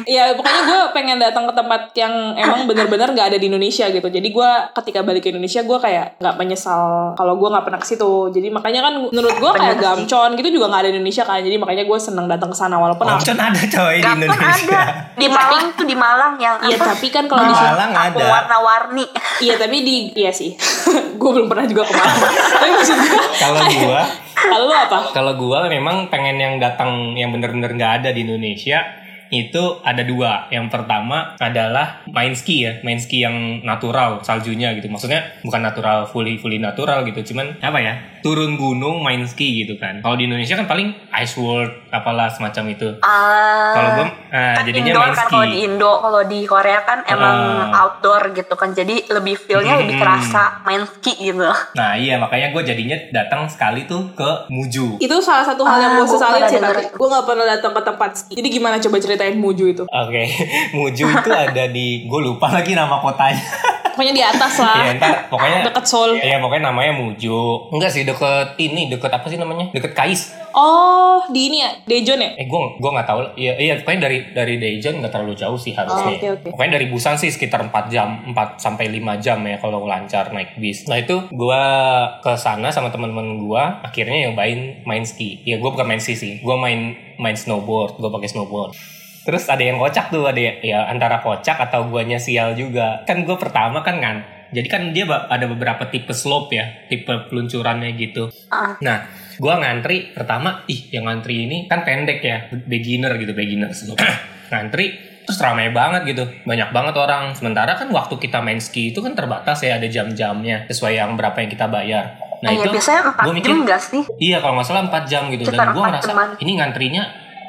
Iya, pokoknya gue pengen datang ke tempat yang emang bener-bener nggak ada di Indonesia gitu. Jadi gue ketika balik ke Indonesia gue kayak nggak menyesal kalau gue nggak pernah ke situ. Jadi makanya kan menurut gue kayak. Gamcon gitu juga nggak ada di Indonesia kan. Jadi makanya gue seneng datang ke sana walaupun Omcon ada coy di Indonesia. ada? Di Malang tuh di Malang yang Iya, tapi kan kalau di sini Malang ada. warna-warni. Iya tapi di iya sih. gue belum pernah juga ke Malang. tapi maksud gue Kalau gua kalau lu apa? Kalau gua memang pengen yang datang yang bener-bener nggak ada di Indonesia itu ada dua. Yang pertama adalah main ski ya, main ski yang natural saljunya gitu. Maksudnya bukan natural fully fully natural gitu, cuman apa ya? Turun gunung main ski gitu kan. Kalau di Indonesia kan paling ice world apalah semacam itu. Ah, Kalau gua nah, kan jadinya indoor main kan ski. kalau di Indo, kalau di Korea kan emang Ah. outdoor gitu kan. Jadi lebih feel-nya lebih Hmm. kerasa main ski gitu. Nah iya makanya gue jadinya datang sekali tuh ke Muju. Itu salah satu hal yang Ah, gue pernah sih gue nggak pernah datang ke tempat ski. Jadi gimana coba ceritain Muju itu? Oke, Muju itu ada di gue lupa lagi nama kotanya. Pokoknya di atas lah. Iya ntar pokoknya Deket Seoul. Iya pokoknya namanya Muju. Enggak sih deket ini deket apa sih namanya? Deket Kais. Oh, di ini ya, Daejeon ya? Eh gue gue nggak tahu. Iya iya pokoknya dari dari Daejeon nggak terlalu jauh sih harusnya. Oh, oke, oke. Pokoknya dari Busan sih sekitar 4 jam 4 sampai 5 jam ya kalau lancar naik bis. Nah itu gue ke sana sama teman-teman gue akhirnya nyobain main ski. Ya gue bukan main ski sih. Gue main main snowboard. Gue pakai snowboard. Terus ada yang kocak tuh, ada ya, ya antara kocak atau guanya sial juga. Kan gue pertama kan kan. Jadi kan dia ada beberapa tipe slope ya, tipe peluncurannya gitu. Ah. Nah, gua ngantri pertama, ih yang ngantri ini kan pendek ya, beginner gitu, beginner slope. ngantri terus ramai banget gitu, banyak banget orang. Sementara kan waktu kita main ski itu kan terbatas ya, ada jam-jamnya sesuai yang berapa yang kita bayar. Nah Ah, iya, itu biasanya 4 gua mikir, jam nggak sih? Iya kalau nggak salah 4 jam gitu Sekitar dan gue ngerasa jaman. ini ngantrinya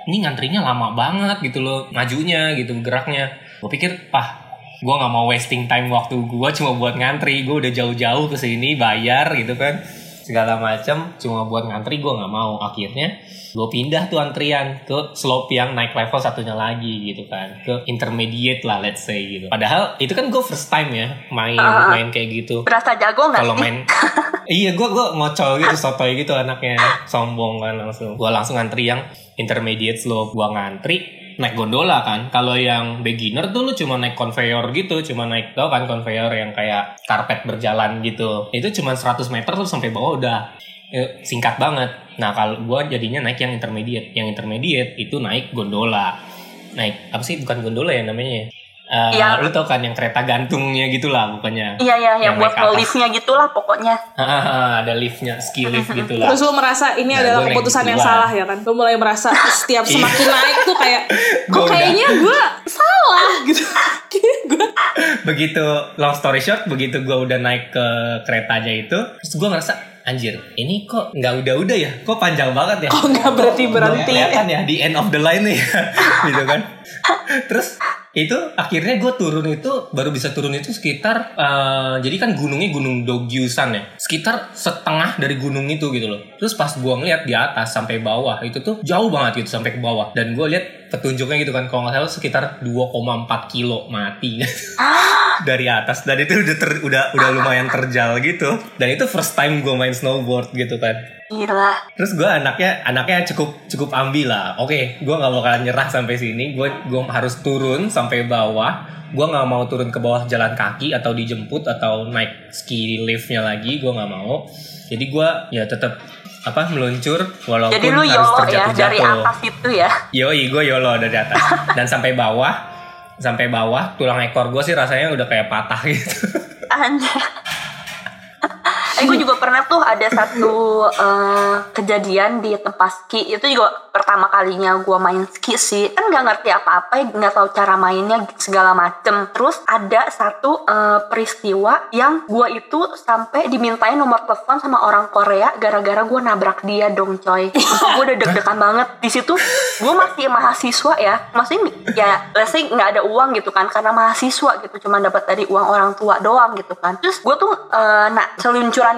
ini ngantrinya lama banget gitu loh majunya gitu geraknya. Gue pikir pah gue nggak mau wasting time waktu gue cuma buat ngantri gue udah jauh-jauh ke sini bayar gitu kan segala macam cuma buat ngantri gue nggak mau. Akhirnya gue pindah tuh antrian ke slope yang naik level satunya lagi gitu kan. Ke intermediate lah let's say gitu. Padahal itu kan gue first time ya main Ah. main kayak gitu. Berasa jago nggak kalau main iya gue gue ngocol gitu sotoy gitu anaknya. Sombong kan langsung. Gue langsung ngantri yang intermediate slope. Gue ngantri naik gondola kan. Kalau yang beginner tuh lu cuma naik conveyor gitu cuma naik tau kan conveyor yang kayak karpet berjalan gitu. Itu cuma 100 meter tuh sampai bawah udah. Eh, singkat banget. Nah kalau gue jadinya naik yang intermediate. Yang intermediate itu naik gondola. Naik apa sih? Bukan gondola ya namanya Eh, Yang- lu tau kan yang kereta gantungnya gitulah bukannya Iya, iya, Yang yang buat liftnya gitulah pokoknya. Ah, ada liftnya, ski lift gitu lah. Terus lu merasa ini Nah, adalah keputusan yang salah ya kan? Lu mulai merasa setiap Iya. semakin naik tuh kayak, Gua kok kayaknya gue salah gitu. gue begitu long story short, begitu gue udah naik ke keretanya itu, terus gue ngerasa anjir, ini kok nggak udah-udah ya? Kok panjang banget ya? kok nggak berhenti berhenti? Kelihatan ya di end of the line nih, gitu kan? Terus itu akhirnya gue turun itu baru bisa turun itu sekitar eh, jadi kan gunungnya gunung Dogyusan ya. Sekitar setengah dari gunung itu gitu loh. Terus pas gue ngeliat di atas sampai bawah itu tuh jauh banget gitu sampai ke bawah. Dan gue lihat petunjuknya gitu kan kalau nggak salah sekitar 2,4 kilo mati. Dari atas dan itu udah ter- udah udah lumayan terjal gitu. Dan itu first time gue main snowboard gitu kan. Gila. Terus gue anaknya anaknya cukup cukup ambil lah. Oke, gue nggak bakalan nyerah sampai sini. Gue gue harus turun sampai bawah. Gue nggak mau turun ke bawah jalan kaki atau dijemput atau naik ski liftnya lagi. Gue nggak mau. Jadi gue ya tetap apa meluncur walaupun Jadi lu harus ya terjatuh-jatuh. dari atas itu ya. Yoi, gue YOLO dari atas. Dan sampai bawah, sampai bawah tulang ekor gue sih rasanya udah kayak patah gitu Anjir. Eh gue juga pernah tuh ada satu eh, kejadian di tempat ski. Itu juga pertama kalinya gue main ski sih. Kan nggak ngerti apa-apa nggak tahu cara mainnya segala macem. Terus ada satu eh, peristiwa yang gue itu sampai dimintain nomor telepon sama orang Korea gara-gara gue nabrak dia dong coy. Gue udah deg-degan banget. Di situ gue masih mahasiswa ya. Maksudnya ya let's say nggak ada uang gitu kan karena mahasiswa gitu. Cuma dapat dari uang orang tua doang gitu kan. Terus gue tuh eh, nak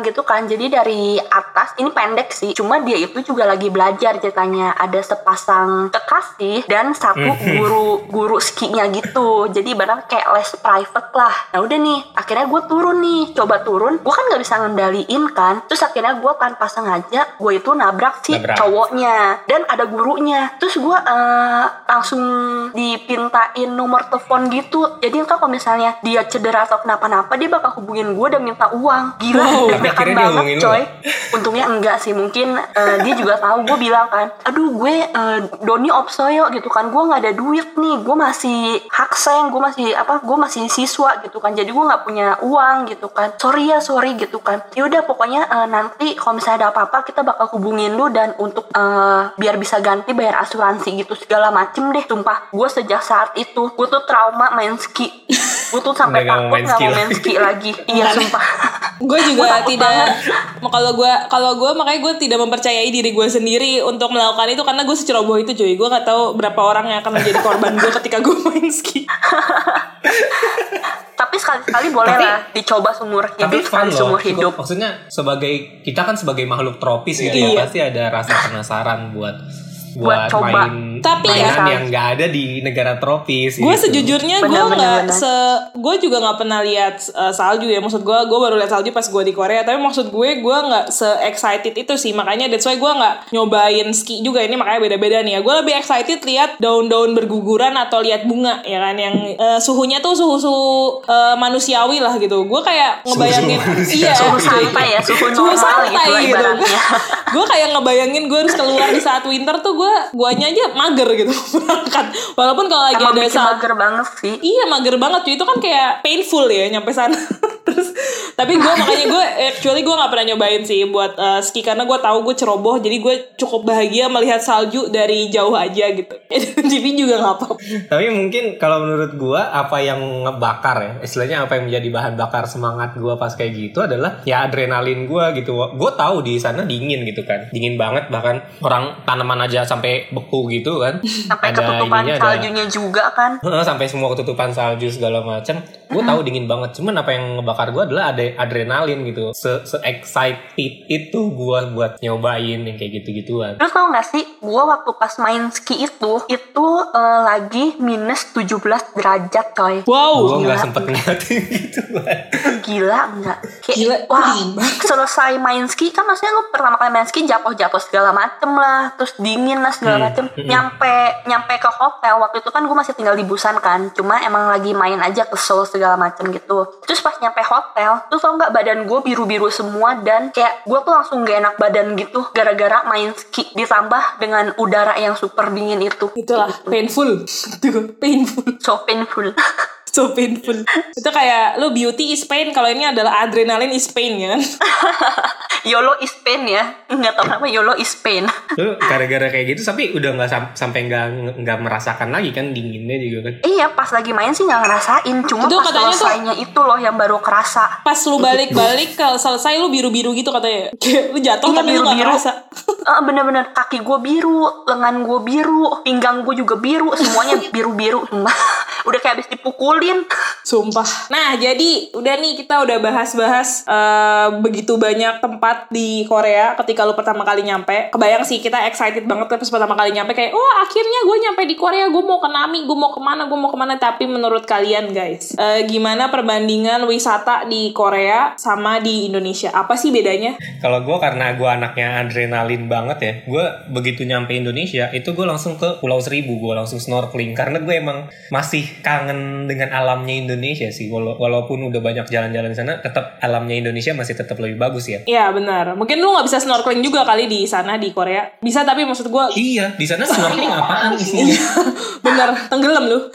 gitu kan. Jadi dari atas ini pendek sih. Cuma dia itu juga lagi belajar ceritanya. Ada sepasang kekasih dan satu guru guru skinya gitu. Jadi barang kayak les private lah. Nah udah nih akhirnya gue turun nih. Coba turun gue kan nggak bisa ngendaliin kan. Terus akhirnya gue tanpa sengaja gue itu nabrak si Nabrak. cowoknya. Dan ada gurunya. Terus gue eh, langsung dipintain nomor telepon gitu. Jadi ntar kalau misalnya dia cedera atau kenapa-napa dia bakal hubungin gue dan minta uang. Gila. Wow, hubungin banget coy. Untungnya enggak sih mungkin eh, dia juga tahu gue bilang kan aduh gue eh, Doni Opsoyo gitu kan. Gue nggak ada duit nih gue masih hakseng gue masih apa gue masih siswa gitu kan. Jadi gue nggak punya uang gitu kan. Sorry ya sorry gitu kan. Yaudah pokoknya eh, nanti kalau misalnya ada apa-apa kita bakal hubungin lu dan untuk eh, biar bisa ganti bayar asuransi gitu. Segala macem deh sumpah. Gue sejak saat itu gue tuh trauma main ski. Gue tuh sampai takut main nggak mau main ski lagi. Iya sumpah gue juga tidak kalau gue kalau gue makanya gue tidak mempercayai diri gue sendiri untuk melakukan itu karena gue seceroboh itu cuy. Gue nggak tahu berapa orang yang akan menjadi korban gue ketika gue main ski. Tapi sekali-sekali boleh Tapi- lah dicoba seumur hidup tapi sekali loh. seumur Cukup- hidup maksudnya sebagai kita kan sebagai makhluk tropis gitu Iya. ya pasti ada rasa penasaran buat Buat buat coba. main Tapi ya- yang nggak ada di negara tropis gue gitu. sejujurnya gue nggak se gue juga nggak pernah lihat uh, salju ya. Maksud gue gue baru lihat salju pas gue di Korea. Tapi maksud gue gue nggak se excited itu sih. Makanya that's why gue nggak nyobain ski juga. Ini makanya beda-beda nih ya. Gue lebih excited lihat daun-daun berguguran atau lihat bunga ya kan? Yang uh, suhunya tuh suhu-suhu uh, manusiawi lah gitu. Gue kayak ngebayangin Suhu-suhu iya. Suhu santai ya suhu suhu santai gitu gitu, gue kayak ngebayangin gue harus keluar di saat winter tuh gue guanya aja mager gitu berangkat. Walaupun kalau lagi emang ada bikin saat mager banget sih. Iya mager banget. Cuy itu kan kayak painful ya nyampe sana. Terus tapi gue makanya gue actually gue nggak pernah nyobain sih buat uh, ski. Karena gue tahu gue ceroboh jadi gue cukup bahagia melihat salju dari jauh aja gitu. TV juga nggak apa Tapi mungkin kalau menurut gua apa yang ngebakar ya, istilahnya apa yang menjadi bahan bakar semangat gua pas kayak gitu adalah ya adrenalin gua gitu. Gua tahu di sana dingin gitu kan. Dingin banget bahkan orang tanaman aja sampai beku gitu kan. sampai Ada ketutupan ininya, ada- saljunya juga kan Heeh, sampai semua ketutupan salju segala macam. Gue tahu dingin banget. Cuman apa yang ngebakar gue adalah ada adrenalin gitu. Se, se excited itu gue buat nyobain yang kayak gitu-gituan. Terus tau gak sih, gue waktu pas main ski itu, itu eh, lagi minus 17 derajat coy. wow gue nggak sempet ngeliatin gitu Gila enggak? Kayak, Gila, wah, selesai main ski, kan maksudnya lu pertama kali main ski jatuh-jatuh segala macem lah, terus dingin lah segala Hmm, macem. hmm. Nyampe nyampe ke hotel, waktu itu kan gue masih tinggal di Busan kan, cuma emang lagi main aja ke Seoul segala macem gitu. Terus pas nyampe hotel, tuh tau nggak badan gue biru-biru semua dan kayak gue tuh langsung gak enak badan gitu gara-gara main ski ditambah dengan udara yang super dingin itu. itulah painful Tuh, painful So painful. so painful itu kayak lu beauty is pain kalau ini adalah adrenalin is pain ya kan YOLO is pain ya. Nggak tau kenapa YOLO is pain. Lu gara-gara kayak gitu tapi udah nggak sam- sampai nggak nggak merasakan lagi kan dinginnya juga kan. Iya pas lagi main sih nggak ngerasain Cuma Itu pas katanya tuh- selesainya itu loh yang baru kerasa pas lu balik-balik kalau selesai lu biru-biru gitu katanya lu jatuh Iya, tapi lu gak biru-biru. ngerasa Eh, Bener-bener kaki gue biru Lengan gue biru Pinggang gue juga biru Semuanya biru-biru sumpah. Udah kayak habis Sumpah. Nah, jadi udah nih kita udah bahas-bahas eh, begitu banyak tempat di Korea ketika lu pertama kali nyampe. Kebayang sih kita excited banget pas pertama kali nyampe kayak, oh akhirnya gue nyampe di Korea, gue mau ke Nami, gue mau ke mana, gue mau ke mana. Tapi menurut kalian guys, eh, gimana perbandingan wisata di Korea sama di Indonesia? Apa sih bedanya? Kalau gue karena gue anaknya adrenalin banget ya, gue begitu nyampe Indonesia itu gue langsung ke Pulau Seribu, gue langsung snorkeling karena gue emang masih kangen dengan alamnya Indonesia sih. Wala- Walaupun udah banyak jalan-jalan di sana, tetap alamnya Indonesia masih tetap lebih bagus ya. Iya benar. Mungkin lu nggak bisa snorkeling juga kali di sana di Korea. Bisa tapi maksud gue Iya, di sana snorkeling apaan isinya? bener tenggelam lu.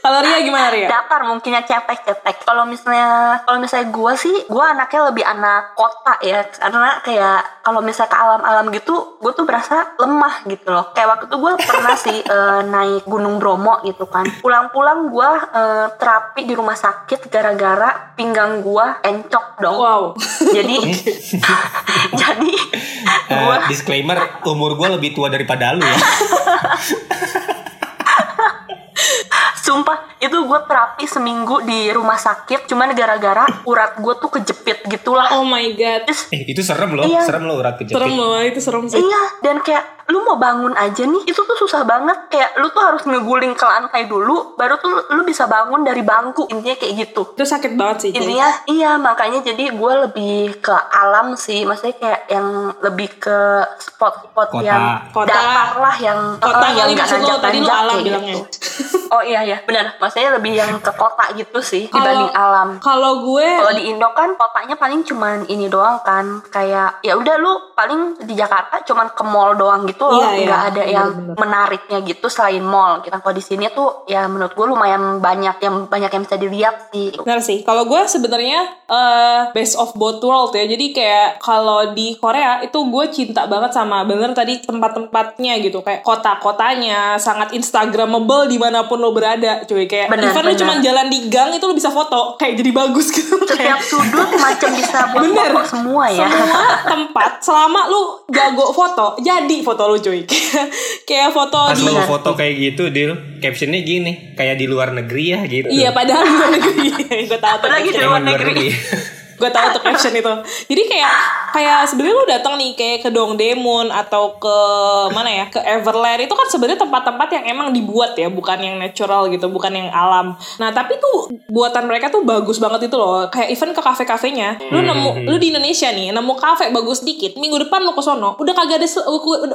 Kalau Ria gimana Ria? datar mungkinnya cetek-cetek. Kalau misalnya kalau misalnya gue sih, gue anaknya lebih anak kota ya, karena kayak kalau misalnya ke alam-alam gitu, gue tuh berasa lemah gitu loh. Kayak waktu itu gue pernah sih eh, naik Gunung Bromo gitu kan. Pulang-pulang gue eh, terapi di rumah sakit gara-gara pinggang gue encok dong. Wow. Jadi jadi Eh, gue disclaimer, umur gue lebih tua daripada lu ya. Sumpah itu gue terapi seminggu di rumah sakit cuman gara-gara urat gue tuh kejepit gitulah. Oh my god. Terus Eh, itu serem loh, Iya. serem loh urat kejepit. Serem loh itu serem sih. Iya, dan kayak lu mau bangun aja nih, itu tuh susah banget. Kayak lu tuh harus ngeguling ke lantai dulu, baru tuh lu, bisa bangun dari bangku. Intinya kayak gitu. Itu sakit banget sih. Intinya iya, makanya jadi gue lebih ke alam sih. Maksudnya kayak yang lebih ke spot-spot Kota. yang Kota. datar lah, yang Kota eh, yang maksud lo, tadi lu alam kayak bilangnya. Gitu. Oh iya ya, benar. Maksudnya lebih yang ke kota gitu sih Kalau- dibanding alam. Kalau gue Kalau di Indo kan kotanya paling cuman ini doang kan kayak ya udah lu paling di Jakarta cuman ke mall doang gitu loh Iya, iya. nggak ada yang Bener-bener. menariknya gitu selain mall kita kalau di sini tuh ya menurut gue lumayan banyak yang banyak yang bisa dilihat sih Benar sih. Kalau gue sebenarnya eh best of both world ya. Jadi kayak kalau di Korea itu gue cinta banget sama bener tadi tempat-tempatnya gitu. Kayak kota-kotanya sangat instagramable di mana pun lo berada. Cuy kayak Benar, even lo benar. cuma jalan di gang itu lo bisa foto. Kayak jadi bagus gitu. setiap Kayak- sudut macam bisa buat Bener. foto semua ya Semua tempat selama lu jago foto, jadi foto lu cuy. kayak foto Pas di lo foto kayak gitu, Dil, captionnya gini, kayak di luar negeri ya gitu. Iya, padahal di luar negeri. gue tahu tuh Apalagi di luar negeri. gue tahu tuh caption itu. Jadi kayak kayak sebenarnya lu datang nih kayak ke Dongdaemun atau ke mana ya ke Everland itu kan sebenarnya tempat-tempat yang emang dibuat ya bukan yang natural gitu bukan yang alam. Nah tapi tuh buatan mereka tuh bagus banget itu loh kayak even ke kafe-kafenya. Lu nemu lu di Indonesia nih nemu kafe bagus dikit minggu depan lu ke sono udah kagak ada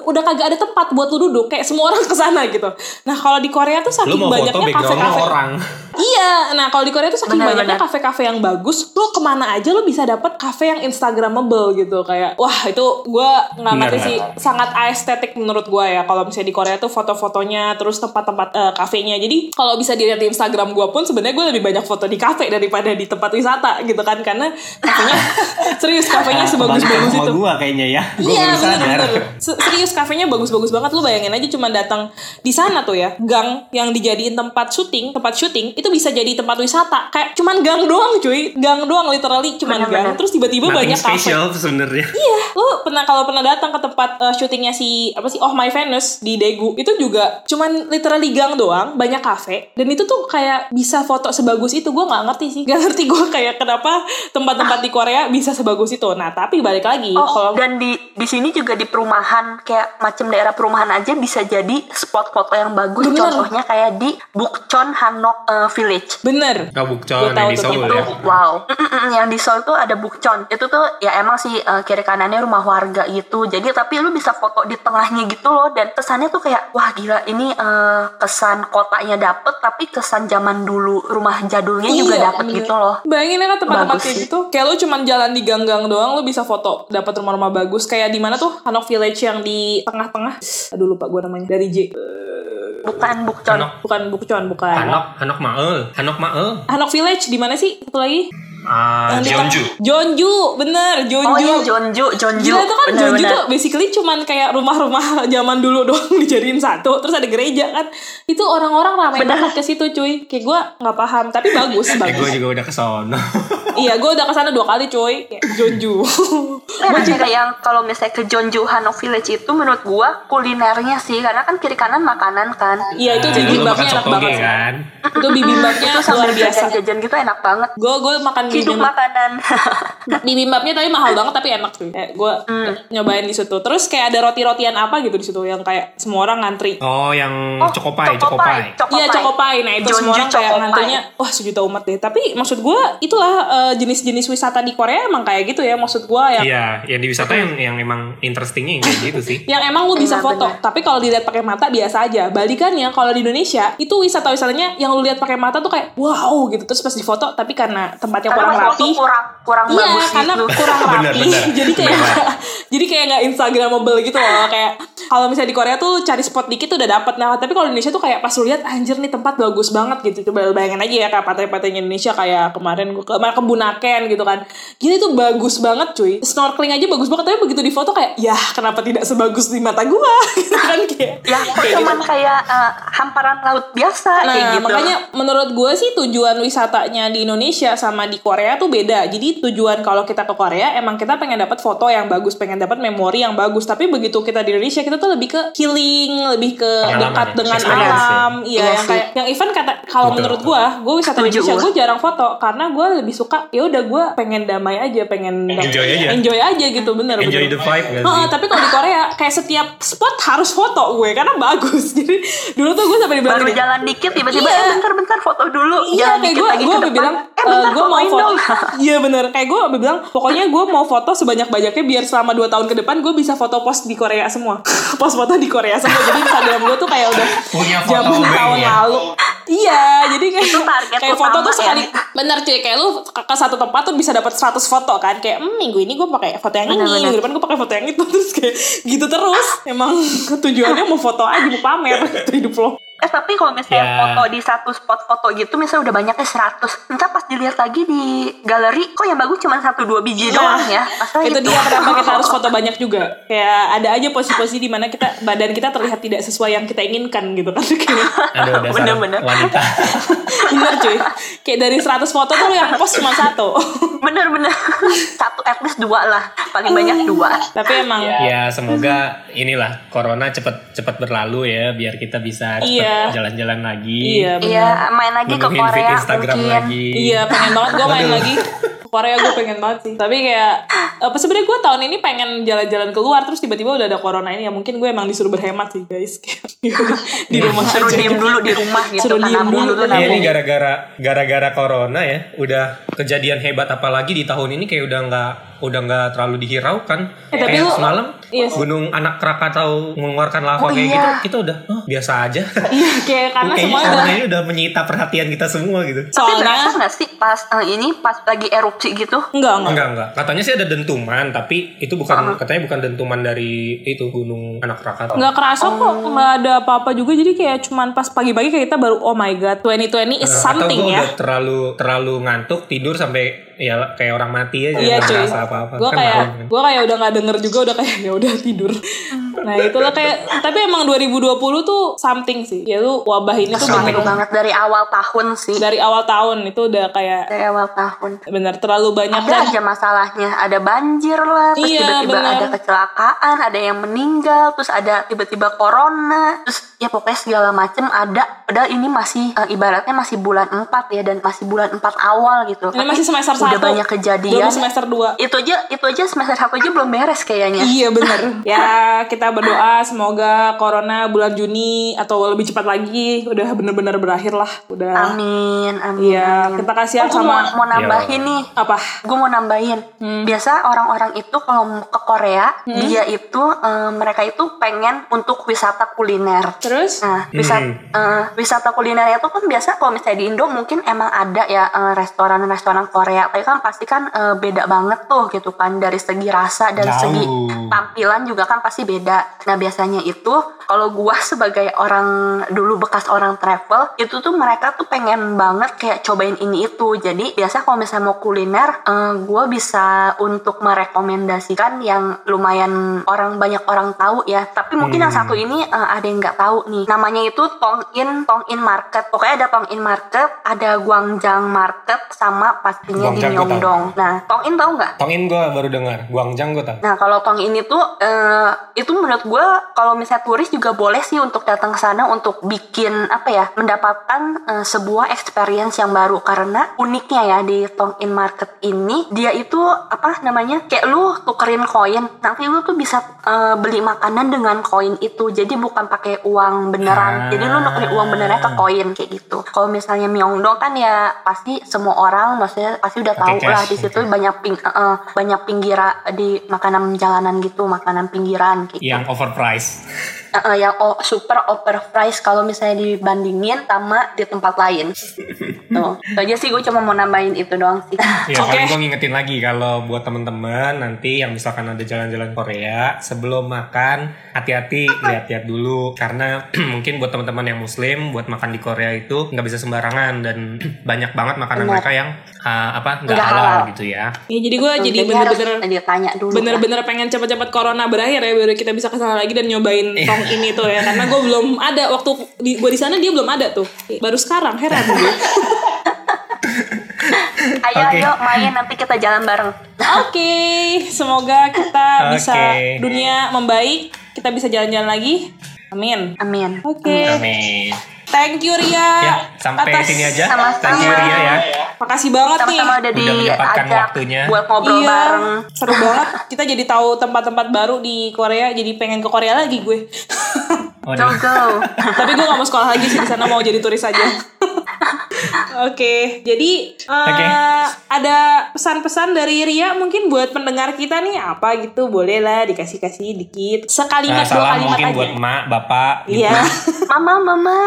udah, kagak ada tempat buat lu duduk kayak semua orang ke sana gitu. Nah kalau di Korea tuh Lu saking banyaknya kafe-kafe. orang. Iya, nah kalau di Korea tuh saking Benar, banyaknya kafe-kafe yang bagus, lu ke mana aja lu bisa dapet kafe yang instagramable gitu. Kayak wah itu gue ngerti sih sangat estetik menurut gue ya. Kalau misalnya di Korea tuh foto-fotonya terus tempat-tempat eh, kafenya jadi kalau bisa dilihat di Instagram gue pun sebenarnya gue lebih banyak foto di kafe daripada di tempat wisata gitu kan. Karena kafenya serius kafenya sebagus-bagus itu. gua kayaknya ya. Gua Iya bener bener. Se- Serius kafenya bagus-bagus banget. Lu bayangin aja cuma datang di sana tuh ya. Gang yang dijadiin tempat syuting Tempat syuting Itu bisa jadi tempat wisata. Kayak cuman gang doang cuy. Gang doang literally Bener-bener. gang Terus tiba-tiba banyak kafe special sebenarnya. Iya, lu pernah kalau pernah datang ke tempat eh, syutingnya si apa sih Oh My Venus di Daegu itu juga cuman literally gang doang, banyak kafe dan itu tuh kayak bisa foto sebagus itu gue nggak ngerti sih, gak ngerti gue kayak kenapa tempat-tempat di Korea bisa sebagus itu. Nah tapi balik lagi Oh, kalau dan di di sini juga di perumahan kayak macam daerah perumahan aja bisa jadi spot foto yang bagus. Bener. Contohnya kayak di Bukchon Hanok eh, Village. bener Gak Gua bukcon tahu yang di Seoul Itu ya. wow. Mm-mm, yang di Seoul tuh ada Bukchon. Itu tuh ya emang sih eh, kiri kanannya rumah warga gitu. Jadi tapi lu bisa foto di tengahnya gitu loh dan kesannya tuh kayak wah gila ini eh, kesan kotanya dapet tapi kesan zaman dulu rumah jadulnya juga Iya, dapet bener. gitu loh. Bayangin ya kan tempat-tempat kayak sih. gitu Kayak lu cuman jalan di gang-gang doang Lu bisa foto Dapat rumah-rumah bagus Kayak di mana tuh Hanok Village yang di tengah-tengah Aduh lupa gue namanya Dari J Bukan Bukchon. Hanok, Bukan Bukchon Bukan Hanok, Hanok Mael, Hanok Mael. Hanok Village di mana sih? Satu lagi? Ah, di Jeonju. tengah- Jeonju, bener Jeonju. Oh iya Jeonju, Jeonju. Gila itu kan Jeonju Benar-benar. tuh basically cuman kayak rumah-rumah zaman dulu doang dijadiin satu, terus ada gereja kan. Itu orang-orang ramai banget ke situ cuy. Kayak gue nggak paham, tapi bagus Eh, gue bagus. juga udah kesono. Iya, gue udah ke sana dua kali cuy. Kayak Jeonju. Gue kayak yang kalau misalnya ke Jeonju Hanok Village itu menurut gua kulinernya sih karena kan kiri kanan makanan kan. Iya itu Jadi bibimbapnya enak banget. sih. kan. Itu bibimbapnya itu luar biasa. jajan-jajan gitu enak banget. Gue gue makan Hidup makanan. bibimbapnya tapi mahal banget tapi enak sih. Kayak gue Hmm. nyobain di situ. Terus kayak ada roti-rotian apa gitu di situ yang kayak semua orang ngantri. Oh, yang Oh, Chokopai, Chokopai. Iya Chokopai, nah itu Jeonju semua orang kayak ngantrinya wah sejuta umat deh. Tapi maksud gue itulah jenis-jenis wisata di Korea emang kayak gitu ya maksud gua yang Iya, yang di wisata yang yang emang interestingnya yang kayak gitu sih. yang emang lu bisa foto benar. tapi kalau dilihat pakai mata biasa aja balikannya kalau di Indonesia itu wisata wisatanya yang lu lihat pakai mata tuh kayak wow gitu terus pas di foto tapi karena tempatnya Karena kurang rapi kurang kurang Iya, bagus karena gitu. kurang rapi. Benar, benar. jadi kayak Benar. jadi kayak nggak instagramable gitu loh. Kayak kalau misalnya di Korea tuh cari spot dikit tuh udah dapat. Nah, tapi kalau di Indonesia tuh kayak pas lu lihat anjir nih tempat bagus banget gitu. Coba bayangin aja ya kayak pantai-pantainya Indonesia kayak kemarin gue ke kemarin ke Bunaken gitu kan. Gila itu bagus banget cuy. Snorkeling aja bagus banget tapi begitu di foto kayak ya kenapa tidak sebagus di mata gua gitu kan kayak. Ya, kayak cuman gitu. kayak eh, hamparan laut biasa Nah, kayak gitu. makanya menurut gue sih tujuan wisatanya di Indonesia sama di Korea tuh beda. Jadi tujuan kalau kita ke Korea emang kita pengen dapat foto yang bagus, pengen dapat memori yang bagus. Tapi begitu kita di Indonesia kita tuh lebih ke healing, lebih ke dekat ya, dengan experience ya. alam. Iya, Iya yang kayak yang Ivan kata kalau menurut gue, gue wisata di Indonesia gua. gue jarang foto karena gue lebih suka ya udah gue pengen damai aja, pengen Enjoy aja. enjoy aja gitu, bener Enjoy bener. the vibe gak sih? tapi kalau di Korea kayak setiap spot harus foto gue karena bagus. Jadi dulu tuh gue sampai dibilang baru gini, jalan dikit tiba-tiba Iya. eh bentar-bentar foto dulu Iya jalan kayak gue gue bilang eh bentar gue mau foto iya bener kayak gue bilang pokoknya gue mau foto sebanyak banyaknya biar selama 2 tahun ke depan gue bisa foto post di Korea semua post foto di Korea semua jadi Instagram gue tuh kayak udah Punya foto zaman tahun ya? lalu iya jadi kayak Itu target kayak foto tuh ya. sekali bener cuy kayak lu ke, satu tempat tuh bisa dapat 100 foto kan kayak hmm, minggu ini gue pakai foto yang ini minggu depan gue pakai foto yang itu. Terus kayak gitu terus emang tujuannya mau foto aja mau pamer gitu hidup lo Eh tapi kalau misalnya Ya. foto di satu spot foto gitu misalnya udah banyaknya 100 Ntar pas dilihat lagi di galeri Kok yang bagus cuma satu dua biji doang ya? Masalah itu gitu. dia kenapa kita harus foto banyak juga? Kayak ada aja posisi-posisi di mana kita badan kita terlihat tidak sesuai yang kita inginkan gitu kan. Aduh, Bener-bener. wanita. bener cuy. Kayak dari 100 foto tuh yang post cuma satu. Bener-bener. Satu at least dua lah. Paling banyak dua. Tapi emang ya semoga inilah corona cepet cepet berlalu ya biar kita bisa cepet Iya. jalan-jalan lagi. iya bener Iya main lagi ke Menuhin feed Korea Instagram mungkin. lagi. Iya pengen banget. Gue main lagi. Ke Korea gue pengen banget sih. Tapi kayak apa sebenarnya gue tahun ini pengen jalan-jalan keluar terus tiba-tiba udah ada corona ini. Ya mungkin gue emang disuruh berhemat sih guys. Kayak di rumah Suruh aja diem dulu di rumah gitu Suruh kan diem dulu, dulu. Iya ini gara-gara gara-gara corona ya, udah kejadian hebat apalagi di tahun ini kayak udah nggak udah nggak terlalu dihiraukan. Eh, tapi kayak lu- semalam Iya sih. Gunung Anak Krakatau mengeluarkan lava Oh, kayak iya. gitu, kita udah oh, biasa aja. iya kayak karena Kayaknya semua corona udah ini udah menyita perhatian kita semua gitu. Tapi berasa soalnya gak sih pas eh, ini pas lagi erupsi gitu enggak enggak Enggak enggak, katanya sih ada dentuman, tapi itu bukan Uh-huh. katanya bukan dentuman dari itu Gunung Anak Krakatau. nggak kerasa kok Oh. nggak ada apa-apa juga jadi kayak cuman pas pagi-pagi kayak kita baru oh my god 2020 is Eh, something atau gue ya udah terlalu terlalu ngantuk tidur sampai ya kayak orang mati aja Iya cuy, ngerasa apa-apa. gue Kan kayak kan. gue kayak udah nggak denger juga udah kayak ya udah tidur. Nah itulah kayak tapi emang 2020 tuh something sih, ya lu wabah ini tuh bener banget dari awal tahun sih. Dari awal tahun itu udah kayak Dari awal tahun. Bener terlalu banyak ada dan aja masalahnya. Ada banjir lah terus Iya, tiba-tiba benar. ada kecelakaan ada yang meninggal terus ada tiba-tiba corona. Terus ya pokoknya segala macem ada. Padahal ini masih eh, ibaratnya masih bulan 4 ya dan masih bulan 4 awal gitu. Ini masih semester udah banyak kejadian. Belum semester 2 itu aja itu aja semester satu aja belum beres kayaknya. Iya bener. Ya kita berdoa semoga corona bulan Juni Atau lebih cepat lagi Udah bener-bener berakhir lah. Udah. Amin amin Iya amin. kita kasihan Oh, sama. mau, mau nambahin nih. Apa? gue mau nambahin. Biasa orang-orang itu kalau mau ke Korea dia itu eh, mereka itu pengen untuk wisata kuliner. Terus? Nah, wisata, eh, wisata kuliner itu kan biasa kalau misalnya di Indo mungkin emang ada ya eh, restoran-restoran Korea, tapi kan pasti kan eh, beda banget tuh gitu kan dari segi rasa dan Jauh. segi tampilan juga kan pasti beda. Nah biasanya itu kalau gua sebagai orang dulu bekas orang travel itu tuh mereka tuh pengen banget kayak cobain ini itu. Jadi biasa kalau misalnya mau kuliner, eh, gua bisa untuk merekomendasikan yang lumayan orang banyak orang tahu ya. Tapi mungkin yang satu ini eh, ada yang nggak tahu nih. Namanya itu Tong In Tong In Market. Pokoknya ada Tong In Market, ada Guangzhang Market, sama pastinya di Guangzhang gua tahu. Myeongdong. Nah, Tong In tahu nggak? Tongin gue baru dengar, Guangzhang gue tau. Nah kalau tong ini tuh eh, itu menurut gue kalau misalnya turis juga boleh sih untuk datang ke sana untuk bikin apa ya mendapatkan uh, sebuah experience yang baru karena uniknya ya di Tong In Market ini dia itu apa namanya kayak lu tukerin koin nanti lu tuh bisa uh, beli makanan dengan koin itu jadi bukan pakai uang beneran Ah. jadi lu nukerin uang beneran ke koin kayak gitu kalau misalnya Myeongdong kan ya pasti semua orang maksudnya pasti udah tahu lah cash di situ gitu. banyak ping uh, uh, banyak pinggira di makanan jalanan gitu makanan pinggiran gitu Yang overpriced. Uh, uh, yang super overpriced kalau misalnya dibandingin sama di tempat lain. Tuh, itu aja sih gue cuma mau nambahin itu doang sih. Ya, Oke. paling gue ngingetin lagi kalau buat teman-teman nanti yang misalkan ada jalan-jalan Korea sebelum makan hati-hati lihat-lihat dulu karena mungkin buat teman-teman yang muslim buat makan di Korea itu nggak bisa sembarangan dan banyak banget makanan Benar. mereka yang ah, apa nggak halal halal. gitu ya. Ya, jadi gue jadi bener-bener ditanya dulu. bener-bener pengen cepet-cepet corona berakhir ya baru kita bisa ke sana lagi dan nyobain tong ini tuh ya karena gue belum ada waktu di, gue di sana dia belum ada tuh baru sekarang heran gue Ayo Oke. ayo main nanti kita jalan bareng. oke semoga kita bisa Oke. dunia membaik kita bisa jalan-jalan lagi amin Amin. oke Amin. Thank you Ria Ya, sampai atas- sini aja. sama-sama. Thank you Ria ya. makasih banget nih Sama-sama udah Udah menyempatkan diajak waktunya. buat ngobrol iya, bareng. seru banget. Kita jadi tahu tempat-tempat baru di Korea, jadi pengen ke Korea lagi gue. Waduh. go. Tapi gue gak mau sekolah lagi sih di sana mau jadi turis aja. Oke, jadi eh, Oke. ada pesan-pesan dari Ria mungkin buat pendengar kita nih apa gitu boleh lah dikasih-kasih dikit sekalimat Nah, dua salam kalimat mungkin aja. buat emak, bapak, gitu. Iya, Mama mama.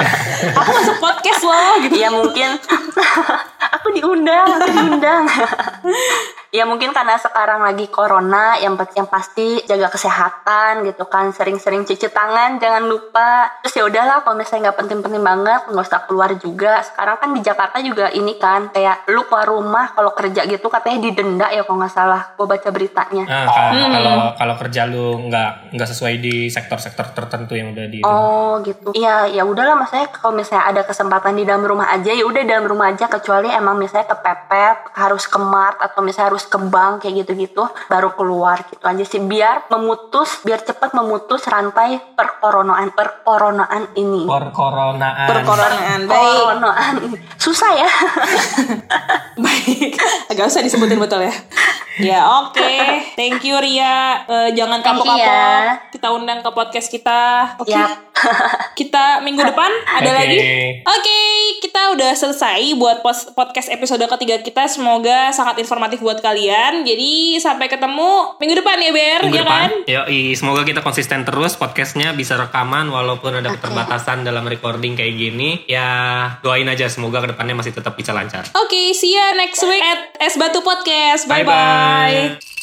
aku masuk podcast loh gitu. ya mungkin aku diundang, aku diundang. ya mungkin karena sekarang lagi corona, yang yang pasti jaga kesehatan gitu kan, sering-sering cuci tangan, jangan lupa. Terus ya udahlah kalau misalnya nggak penting-penting banget, nggak usah keluar juga. Sekarang kan di Jakarta juga ini kan, kayak lu keluar rumah kalau kerja gitu katanya didenda ya kalau nggak salah. Gue baca beritanya. Nah, ka- kalau kalau kerja lu nggak nggak sesuai di sektor-sektor tertentu yang udah di Oh gitu. Iya, ya udahlah maksudnya kalau misalnya ada kesempatan di dalam rumah aja ya udah dalam rumah aja kecuali emang misalnya kepepet, harus ke mart atau misalnya harus ke bank kayak gitu-gitu baru keluar gitu aja sih biar memutus biar cepat memutus rantai perkoronaan perkoronaan ini. perkoronaan. Perkoronaan baik. Koronaan ini. Susah ya. Baik, agak usah disebutin betul ya. Ya oke, thank you Ria. Eh, jangan kapok-kapok. ya. Kita undang ke podcast kita. Oke. Yap. kita minggu depan ada Oke. lagi. Oke, kita udah selesai buat pos- podcast episode ketiga kita semoga sangat informatif buat kalian. Jadi sampai ketemu minggu depan ya Ber, minggu ya depan. kan? Semoga kita konsisten terus podcastnya bisa rekaman walaupun ada okay. dalam recording kayak gini. Ya doain aja semoga ke depannya masih tetap bisa lancar. Oke, okay, see ya next week at Es Batu Podcast. Bye bye. bye, -bye.